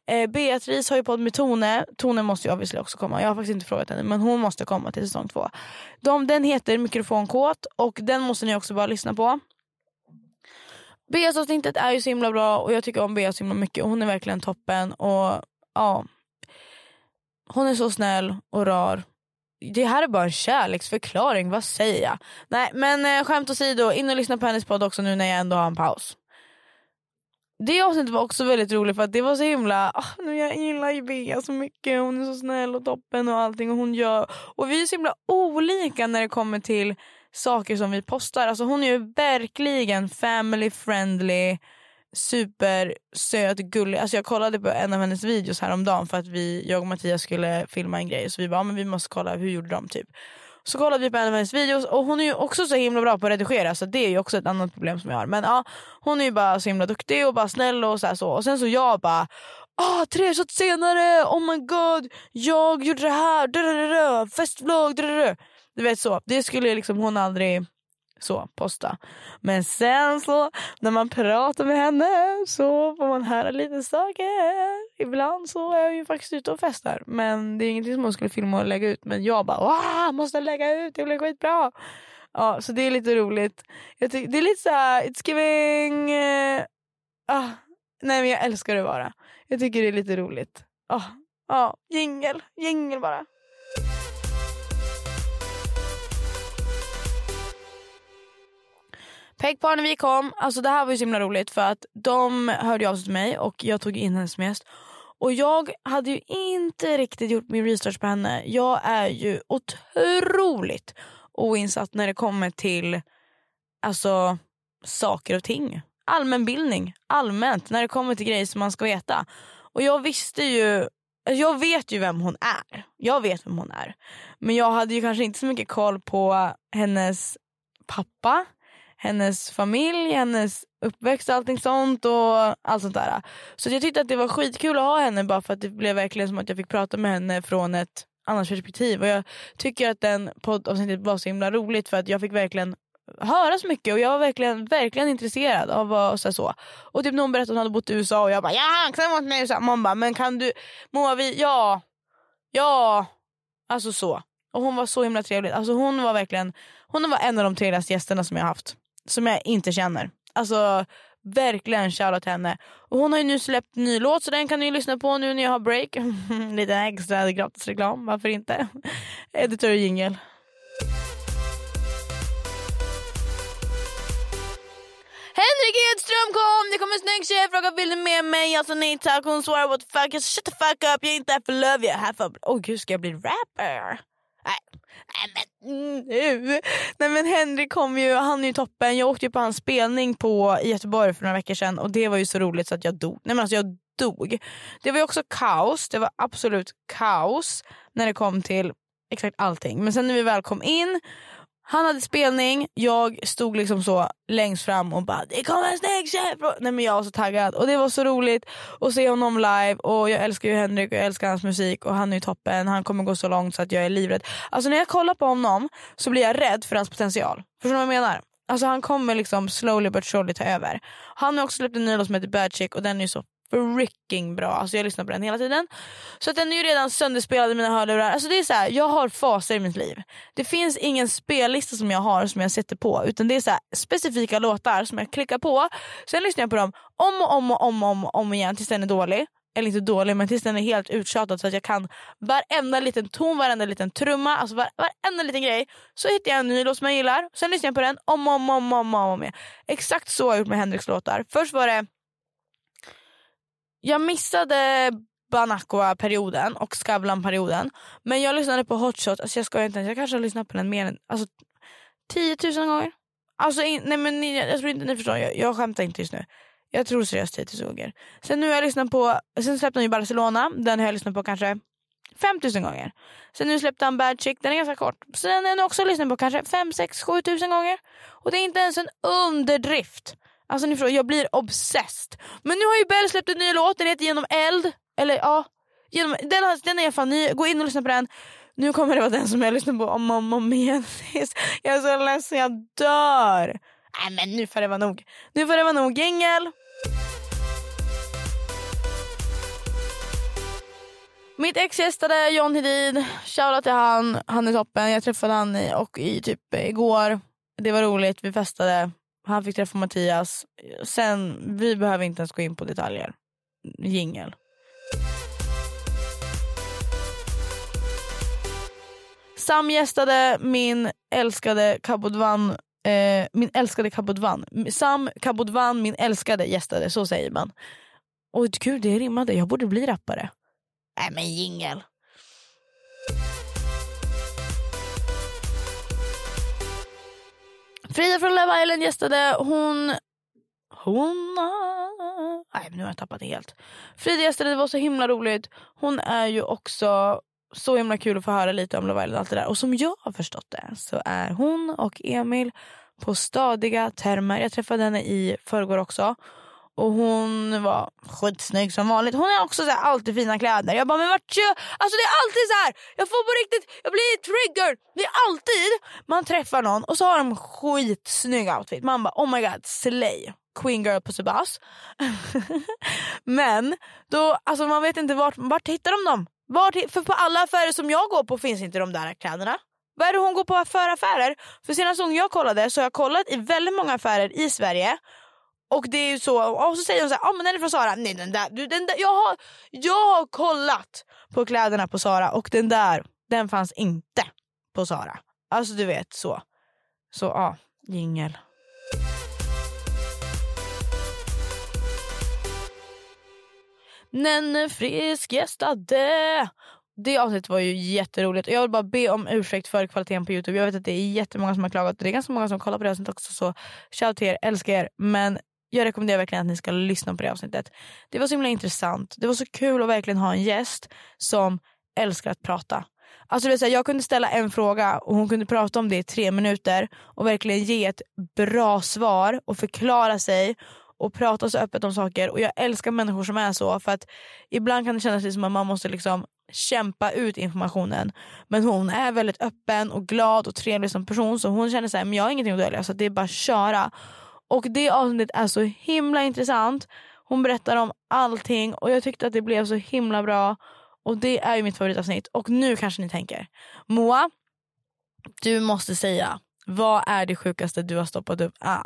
eh, Beatrice har ju podd med Tone. Tone måste ju obviously också komma. Jag har faktiskt inte frågat henne men hon måste komma till säsong två. De, den heter Mikrofonkåt och den måste ni också bara lyssna på. Beas avsnittet är ju så himla bra och jag tycker om Bea så himla mycket. Hon är verkligen toppen och ja. Hon är så snäll och rar det här är bara en kärleksförklaring, vad säger jag? Nej men eh, skämt åsido, in och lyssna på hennes podd också nu när jag ändå har en paus. Det avsnittet var också väldigt roligt för att det var så himla, oh, jag gillar ju Bea så mycket, hon är så snäll och toppen och allting och hon gör, och vi är så himla olika när det kommer till saker som vi postar. Alltså hon är ju verkligen family friendly, supersöt, gullig. Alltså jag kollade på en av hennes videos häromdagen för att vi, jag och Mattias skulle filma en grej. Så vi bara, men vi måste kolla hur gjorde de typ. Så kollade vi på en av hennes videos och hon är ju också så himla bra på att redigera så det är ju också ett annat problem som jag har. Men ja, hon är ju bara så himla duktig och bara snäll och så, så. Och sen så jag bara Ah, tre shots senare, oh my god, jag gjorde det här, festvlogg, du vet så. Det skulle liksom hon aldrig så posta. Men sen så när man pratar med henne så får man höra lite saker. Ibland så är jag ju faktiskt ute och festar. Men det är ingenting som hon skulle filma och lägga ut. Men jag bara Wah, måste lägga ut, det blir skitbra. Ja, så det är lite roligt. Jag tycker, det är lite så här, it's giving... Uh, nej men jag älskar det bara. Jag tycker det är lite roligt. Ah, ja, uh, uh, jingel, jingel bara. Peg Parnevik kom, alltså det här var ju så himla roligt för att de hörde av sig till mig och jag tog in henne som gäst. Och jag hade ju inte riktigt gjort min research på henne. Jag är ju otroligt oinsatt när det kommer till alltså saker och ting. Allmänbildning, allmänt, när det kommer till grejer som man ska veta. Och jag visste ju jag vet ju vem hon är. Jag vet vem hon är. Men jag hade ju kanske inte så mycket koll på hennes pappa hennes familj, hennes uppväxt och allting sånt och allt sånt där. Så jag tyckte att det var skitkul att ha henne bara för att det blev verkligen som att jag fick prata med henne från ett annat perspektiv. Och jag tycker att den poddavsnittet var så himla roligt för att jag fick verkligen höra så mycket och jag var verkligen, verkligen intresserad av vad så, så. Och typ hon berättade att hon hade bott i USA och jag bara ja, kan vara med i USA. Man bara men kan du, Moa vi, ja, ja, alltså så. Och hon var så himla trevlig. Alltså hon var verkligen, hon var en av de trevligaste gästerna som jag haft som jag inte känner. Alltså verkligen shoutout till henne. Och hon har ju nu släppt ny låt så den kan ni lyssna på nu när jag har break. Lite extra gratis reklam, varför inte? Editor jingel. Henrik Edström kom! Det kom en snygg tjej frågade vill du med mig? Jag sa nej tack. Hon svarade what the fuck. Jag shut the fuck up. Jag är inte här för love. Jag är här för... Åh oh, gud ska jag bli rapper? Nej. Nej men nu. Nej men Henrik kom ju, han är ju toppen. Jag åkte ju på hans spelning på, i Göteborg för några veckor sedan och det var ju så roligt så att jag dog. Nej men alltså jag dog. Det var ju också kaos, det var absolut kaos när det kom till exakt allting. Men sen när vi väl kom in han hade spelning, jag stod liksom så längst fram och bara det kommer en snäggchef! Nej men jag var så taggad och det var så roligt att se honom live och jag älskar ju Henrik och jag älskar hans musik och han är ju toppen, han kommer gå så långt så att jag är livrädd. Alltså när jag kollar på honom så blir jag rädd för hans potential. Förstår du vad jag menar? Alltså han kommer liksom slowly but surely ta över. Han har också släppt en ny låt som heter Bad Chick och den är ju så freaking bra. Alltså jag lyssnar på den hela tiden. Så att den är ju redan sönderspelad i mina hörlurar. Alltså det är så här, jag har faser i mitt liv. Det finns ingen spellista som jag har som jag sätter på utan det är så här, specifika låtar som jag klickar på. Sen lyssnar jag på dem om och om och om, och om, och om igen tills den är dålig. Eller inte dålig men tills den är helt uttjatad så att jag kan varenda liten ton, varenda liten trumma, alltså var, varenda liten grej. Så hittar jag en ny låt som jag gillar. Sen lyssnar jag på den om och om, om, om, om, om igen. Exakt så har jag gjort med Henriks låtar. Först var det jag missade Banacqua-perioden och Skavlan-perioden. Men jag lyssnade på Hot Shot, alltså jag skojar inte ens, jag kanske har lyssnat på den mer än alltså, 10 000 gånger. Alltså, in, nej men ni, jag tror inte ni förstår, jag, jag skämtar inte just nu. Jag tror seriöst 10 000 gånger. Sen nu har jag lyssnat på, sen släppte han ju Barcelona, den har jag lyssnat på kanske 5000 gånger. Sen nu släppte han Bad Chick, den är ganska kort. Så den har jag också lyssnat på kanske 5, 6, 7000 gånger. Och det är inte ens en underdrift. Alltså ni förstår, jag blir obsessed. Men nu har ju Bell släppt en ny låt, den heter Genom eld. Eller ja, genom, den, har, den är fan ny, gå in och lyssna på den. Nu kommer det vara den som jag lyssnar på om och om, om igen. Jag är så ledsen, jag dör. Nej men nu får det vara nog. Nu får det vara nog. Gängel. Mitt ex gästade John Hedin. Shoutout till han. Han är toppen. Jag träffade han i, och i typ igår. Det var roligt. Vi festade. Han fick träffa Mattias. Sen, vi behöver inte ens gå in på detaljer. Jingel. Sam gästade min älskade Kabodvan eh, min älskade Kabodvan. Sam Kabodvan, min älskade gästade, så säger man. Och gud det rimmade, jag borde bli rappare. Nej men jingel. Frida från Love Island gästade, hon... Hon... Nej nu har jag tappat det helt. Frida gästade, det var så himla roligt. Hon är ju också så himla kul att få höra lite om Love Island och allt det där. Och som jag har förstått det så är hon och Emil på stadiga termer. Jag träffade henne i förrgår också. Och hon var skitsnygg som vanligt. Hon har också så här, alltid fina kläder. Jag bara, men vart jag? Alltså det är alltid så här. Jag får på riktigt, jag blir triggered. Det är alltid man träffar någon och så har de skitsnygg outfit. Man bara, oh my god, slay. Queen girl på Sebas. men då, alltså man vet inte vart, vart hittar de dem? Vart, för på alla affärer som jag går på finns inte de där kläderna. Vad är det hon går på för affärer? För senast gången jag kollade så har jag kollat i väldigt många affärer i Sverige och det är ju så, och så säger hon så här, ah, men den är från Sara. Nej den där, du, den där jag, har, jag har kollat på kläderna på Sara och den där, den fanns inte på Sara. Alltså du vet så. Så ja, ah, jingel. Nenne Frisk gästade. Det avsnittet var ju jätteroligt och jag vill bara be om ursäkt för kvaliteten på Youtube. Jag vet att det är jättemånga som har klagat och det är ganska många som kollar på det avsnittet också så shout till er, älskar er. Men jag rekommenderar verkligen att ni ska lyssna på det avsnittet. Det var så himla intressant. Det var så kul att verkligen ha en gäst som älskar att prata. Alltså det säga, jag kunde ställa en fråga och hon kunde prata om det i tre minuter och verkligen ge ett bra svar och förklara sig och prata så öppet om saker. Och jag älskar människor som är så för att ibland kan det kännas som att man måste liksom kämpa ut informationen. Men hon är väldigt öppen och glad och trevlig som person så hon känner så här, jag har ingenting att dölja så det är bara att köra. Och det avsnittet är så himla intressant. Hon berättar om allting och jag tyckte att det blev så himla bra. Och det är ju mitt favoritavsnitt. Och nu kanske ni tänker, Moa, du måste säga, vad är det sjukaste du har stoppat upp? Ah.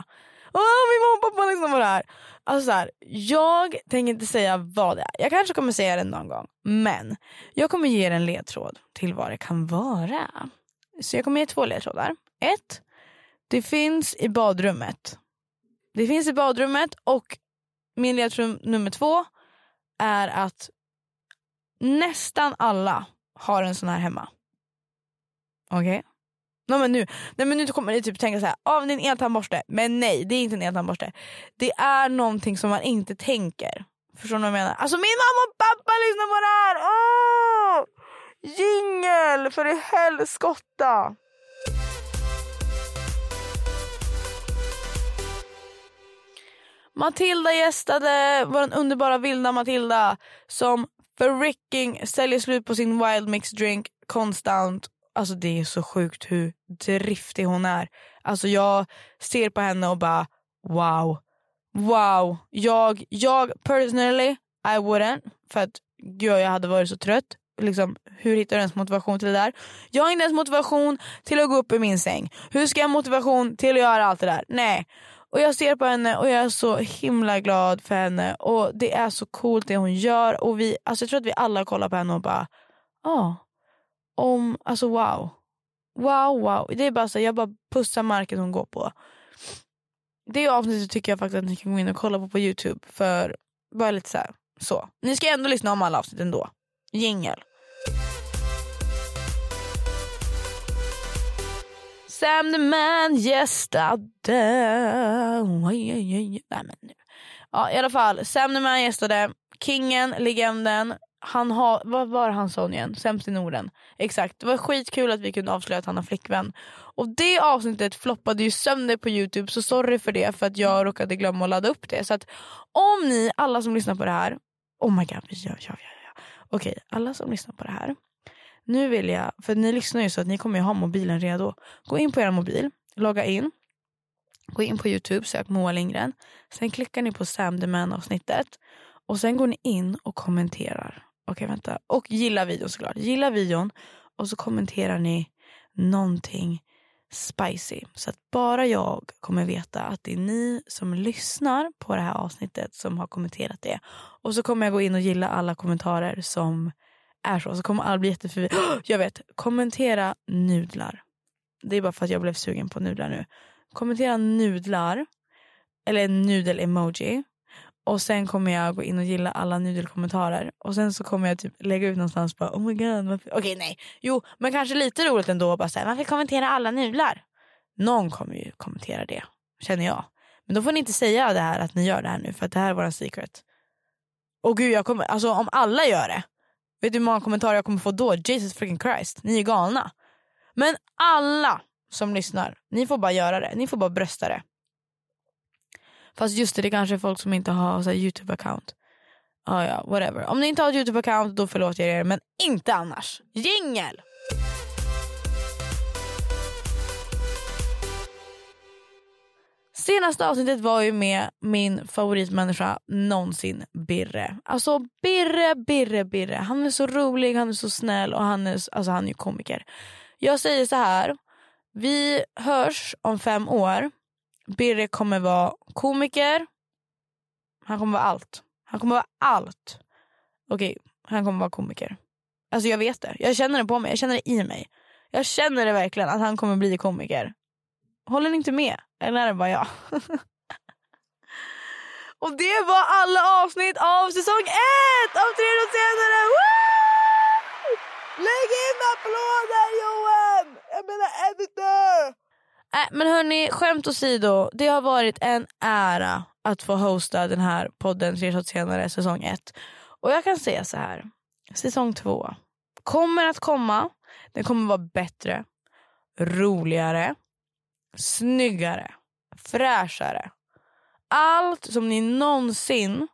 Oh, min mamma och pappa lyssnar på det här. Alltså så här, jag tänker inte säga vad det är. Jag kanske kommer säga det någon gång. Men jag kommer ge er en ledtråd till vad det kan vara. Så jag kommer ge två ledtrådar. Ett, det finns i badrummet. Det finns i badrummet och min ledtråd nummer två är att nästan alla har en sån här hemma. Okej? Okay? No, men nu, nej, men nu kommer ni typ tänka så här, ah, av din eltandborste. Men nej, det är inte en eltandborste. Det är någonting som man inte tänker. Förstår ni vad jag menar? Alltså min mamma och pappa lyssnar på det här! Oh! Jingel för i helskotta! Matilda gästade, vår underbara vilda Matilda som freaking säljer slut på sin wild mix drink konstant. Alltså det är så sjukt hur driftig hon är. Alltså jag ser på henne och bara wow. Wow. Jag, jag personally, I wouldn't. För att gud, jag hade varit så trött. Liksom, hur hittar du ens motivation till det där? Jag har inte ens motivation till att gå upp i min säng. Hur ska jag ha motivation till att göra allt det där? Nej. Och jag ser på henne och jag är så himla glad för henne och det är så coolt det hon gör och vi, alltså jag tror att vi alla kollar på henne och bara, ja, ah, om, alltså wow. Wow, wow. Det är bara så, jag bara pussar marken hon går på. Det avsnittet tycker jag faktiskt att ni kan gå in och kolla på på youtube för bara lite så här, så. Ni ska ändå lyssna om alla avsnitt ändå. Jingel. Sam the man gästade... Nej, men nu. Ja, I alla fall, Sam the man gästade. Kingen, legenden. Han har, vad var han sa igen? Sämst i Norden. Exakt. Det var skitkul att vi kunde avslöja att han har flickvän. Och det avsnittet floppade ju sönder på youtube så sorry för det för att jag råkade glömma att ladda upp det. Så att om ni, alla som lyssnar på det här. Oh my god, ja, ja, ja. ja. Okej, alla som lyssnar på det här. Nu vill jag, för ni lyssnar ju så att ni kommer ju ha mobilen redo. Gå in på er mobil, logga in. Gå in på youtube, sök Moa Lindgren. Sen klickar ni på Sam the Man avsnittet. Och sen går ni in och kommenterar. Okej vänta. Och gilla videon såklart. Gilla videon och så kommenterar ni någonting spicy. Så att bara jag kommer veta att det är ni som lyssnar på det här avsnittet som har kommenterat det. Och så kommer jag gå in och gilla alla kommentarer som är så. Så kommer alla bli jätteförvirrade. Jag vet, kommentera nudlar. Det är bara för att jag blev sugen på nudlar nu. Kommentera nudlar. Eller nudel-emoji. Och sen kommer jag gå in och gilla alla nudelkommentarer. Och sen så kommer jag typ lägga ut någonstans bara oh my god. Okej okay, nej. Jo men kanske lite roligt ändå. Bara säga varför kommentera alla nudlar? Någon kommer ju kommentera det. Känner jag. Men då får ni inte säga det här att ni gör det här nu för att det här är våran secret. Och gud jag kommer, alltså om alla gör det. Vet du hur många kommentarer jag kommer få då? Jesus freaking Christ. Ni är galna. Men alla som lyssnar, ni får bara göra det. Ni får bara brösta det. Fast just det, det kanske är folk som inte har så Youtube-account. Ah, ja, whatever. Om ni inte har ett Youtube-account då förlåter jag er, men inte annars. Jingel! Senaste avsnittet var ju med min favoritmänniska någonsin, Birre. Alltså Birre, Birre, Birre. Han är så rolig, han är så snäll och han är, alltså, han är komiker. Jag säger så här. Vi hörs om fem år. Birre kommer vara komiker. Han kommer vara allt. Han kommer vara allt. Okej, han kommer vara komiker. Alltså jag vet det. Jag känner det på mig. Jag känner det i mig. Jag känner det verkligen att han kommer bli komiker. Håller ni inte med? Eller bara jag? Och det var alla avsnitt av säsong ett av Tre senare. Woo! Lägg in applåder Johan! Jag menar editor! Äh, men hörni, skämt åsido. Det har varit en ära att få hosta den här podden Tre senare säsong ett. Och jag kan säga så här. Säsong två kommer att komma. Den kommer vara bättre, roligare snyggare, fräschare. Allt som ni någonsin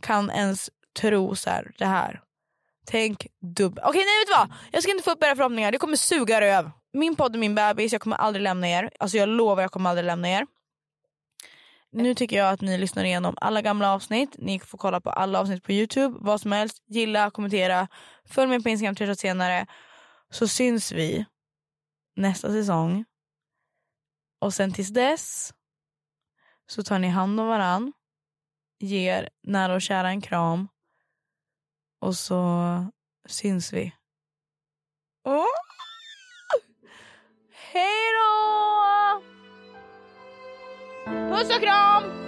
kan ens tro så här, det här. Tänk dubbelt. Okej nej vet du vad? Jag ska inte få upp era förhoppningar. Det kommer suga röv. Min podd är min bebis, jag kommer aldrig lämna er. Alltså jag lovar jag kommer aldrig lämna er. Nu tycker jag att ni lyssnar igenom alla gamla avsnitt. Ni får kolla på alla avsnitt på Youtube. Vad som helst. Gilla, kommentera. Följ mig på Instagram tre senare. Så syns vi nästa säsong och sen tills dess så tar ni hand om varann, ger nära och kära en kram och så syns vi. Oh! Hej då! Puss och kram!